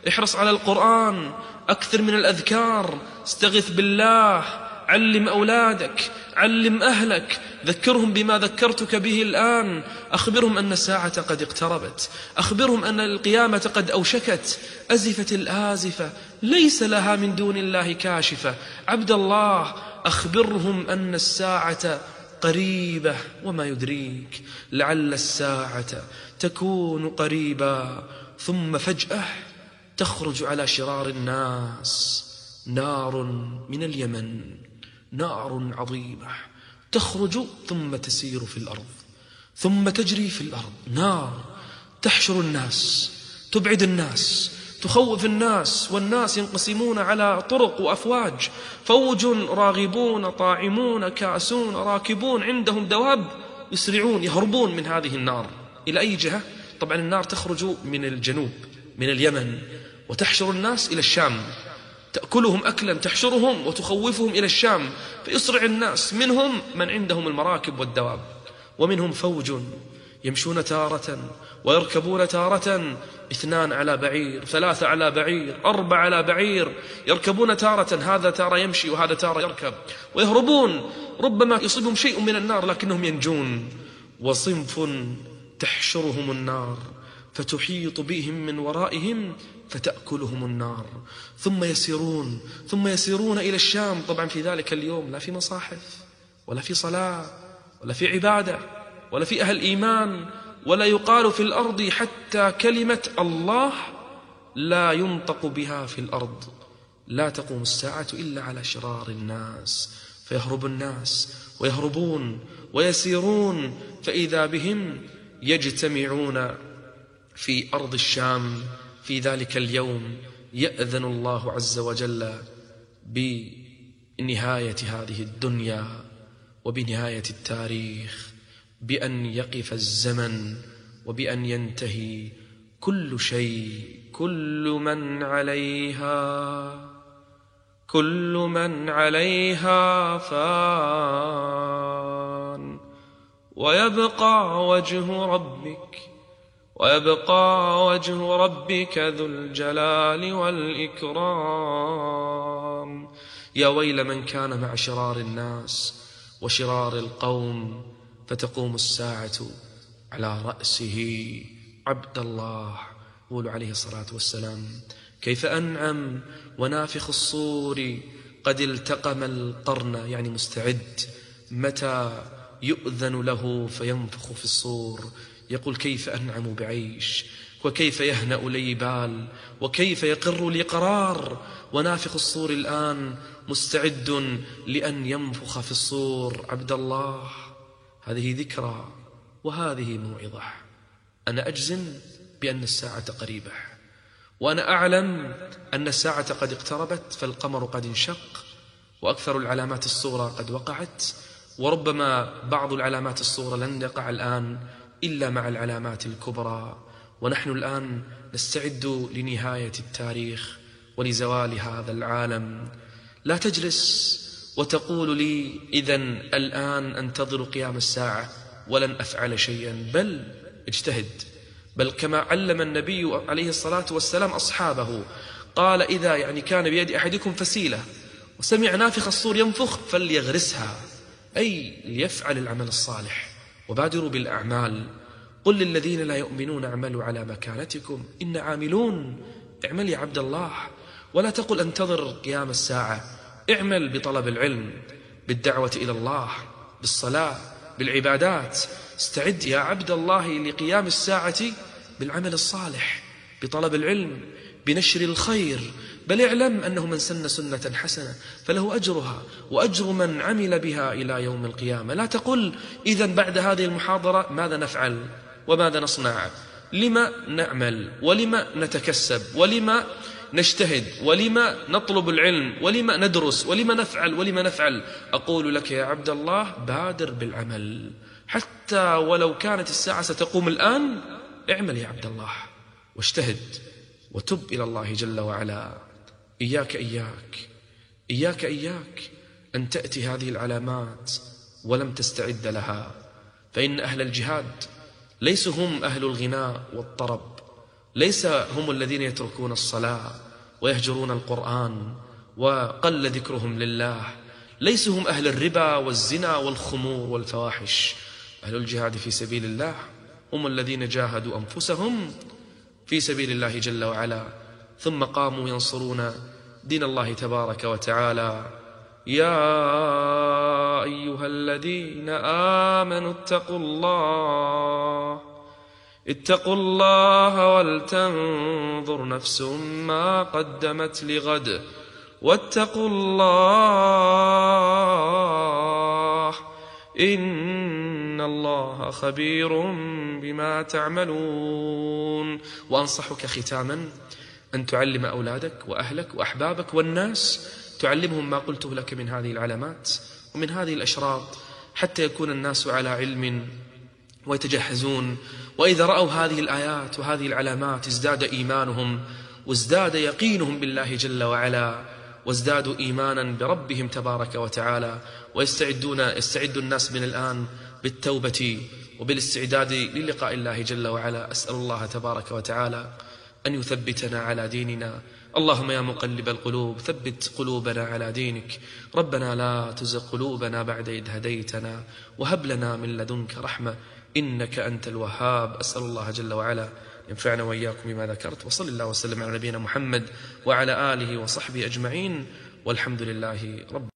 احرص على القرآن أكثر من الأذكار استغث بالله علم أولادك علم أهلك ذكرهم بما ذكرتك به الآن أخبرهم أن الساعة قد اقتربت أخبرهم أن القيامة قد أوشكت أزفت الآزفة ليس لها من دون الله كاشفة عبد الله أخبرهم أن الساعة قريبة وما يدريك لعل الساعة تكون قريبا ثم فجأة تخرج على شرار الناس. نار من اليمن نار عظيمة. تخرج ثم تسير في الأرض ثم تجري في الأرض. نار تحشر الناس تبعد الناس تخوف الناس والناس ينقسمون على طرق وأفواج. فوج راغبون طاعمون كاسون راكبون عندهم دواب يسرعون يهربون من هذه النار. إلى أي جهة؟ طبعا النار تخرج من الجنوب من اليمن. وتحشر الناس إلى الشام. تأكلهم أكلا تحشرهم وتخوفهم إلى الشام. فيسرع الناس منهم من عندهم المراكب والدواب. ومنهم فوج يمشون تارة ويركبون تارة. اثنان على بعير ثلاثة على بعير أربعة على بعير. يركبون تارة هذا تارة يمشي وهذا تارة يركب. ويهربون ربما يصيبهم شيء من النار لكنهم ينجون. وصنف تحشرهم النار فتحيط بهم من ورائهم فتأكلهم النار. ثم يسيرون ثم يسيرون إلى الشام. طبعا في ذلك اليوم لا في مصاحف ولا في صلاة ولا في عبادة ولا في أهل إيمان ولا يقال في الأرض حتى كلمة الله لا ينطق بها في الأرض. لا تقوم الساعة إلا على شرار الناس. فيهرب الناس ويهربون ويسيرون. فإذا بهم يجتمعون في أرض الشام. في ذلك اليوم يأذن الله عز وجل بنهاية هذه الدنيا وبنهاية التاريخ بأن يقف الزمن وبأن ينتهي كل شيء كل من عليها كل من عليها فان. ويبقى وجه ربك ويبقى وجه ربك ذو الجلال والإكرام. يا ويل من كان مع شرار الناس وشرار القوم فتقوم الساعة على رأسه. عبد الله قول عليه الصلاة والسلام كيف أنعم ونافخ الصور قد التقم القرن. يعني مستعد. متى يؤذن له فينفخ في الصور. يقول كيف أنعم بعيش وكيف يهنأ لي بال وكيف يقر لي قرار ونافخ الصور الآن مستعد لأن ينفخ في الصور. عبد الله هذه ذكرى وهذه موعظة. أنا أجزم بأن الساعة قريبة وأنا أعلم أن الساعة قد اقتربت فالقمر قد انشق وأكثر العلامات الصغرى قد وقعت وربما بعض العلامات الصغرى لن يقع الآن إلا مع العلامات الكبرى. ونحن الآن نستعد لنهاية التاريخ ولزوال هذا العالم. لا تجلس وتقول لي إذا الآن أنتظر قيام الساعة ولن أفعل شيئا. بل اجتهد. بل كما علم النبي عليه الصلاة والسلام أصحابه قال إذا يعني كان بيد أحدكم فسيلة وسمع نافخ الصور ينفخ فليغرسها أي ليفعل العمل الصالح. وبادروا بالأعمال. قل للذين لا يؤمنون اعملوا على مكانتكم. إن عاملون اعمل يا عبد الله. ولا تقل انتظر قيام الساعة. اعمل بطلب العلم بالدعوة إلى الله بالصلاة بالعبادات. استعد يا عبد الله لقيام الساعة بالعمل الصالح بطلب العلم بنشر الخير. بل اعلم أنه من سن سنة حسنة فله أجرها وأجر من عمل بها إلى يوم القيامة. لا تقل إذا بعد هذه المحاضرة ماذا نفعل وماذا نصنع؟ لما نعمل ولما نتكسب ولما نجتهد ولما نطلب العلم ولما ندرس ولما نفعل ولما نفعل. أقول لك يا عبد الله بادر بالعمل. حتى ولو كانت الساعة ستقوم الآن اعمل يا عبد الله واجتهد. وتب إلى الله جل وعلا. إياك إياك. إياك إياك أن تأتي هذه العلامات ولم تستعد لها. فإن أهل الجهاد ليسوا هم أهل الغناء والطرب. ليس هم الذين يتركون الصلاة ويهجرون القرآن وقل ذكرهم لله. ليسوا هم أهل الربا والزنا والخمور والفواحش. أهل الجهاد في سبيل الله هم الذين جاهدوا أنفسهم في سبيل الله جل وعلا. ثم قاموا ينصرون دين الله تبارك وتعالى. يا أيها الذين آمنوا اتقوا الله. اتقوا الله ولتنظر نفس ما قدمت لغد. واتقوا الله. إن الله خبير بما تعملون وأنصحك ختاما أن تعلم أولادك وأهلك وأحبابك والناس تعلمهم ما قلته لك من هذه العلامات ومن هذه الأشراط حتى يكون الناس على علم ويتجهزون. وإذا رأوا هذه الآيات وهذه العلامات ازداد إيمانهم وازداد يقينهم بالله جل وعلا وازدادوا إيمانا بربهم تبارك وتعالى. ويستعدون يستعد الناس من الآن بالتوبة وبالاستعداد للقاء الله جل وعلا. أسأل الله تبارك وتعالى أن يثبتنا على ديننا. اللهم يا مقلب القلوب ثبت قلوبنا على دينك. ربنا لا تزغ قلوبنا بعد إذ هديتنا. وهب لنا من لدنك رحمة إنك أنت الوهاب. أسأل الله جل وعلا ينفعنا وإياكم بما ذكرت. وصل الله وسلم على نبينا محمد وعلى آله وصحبه أجمعين. والحمد لله رب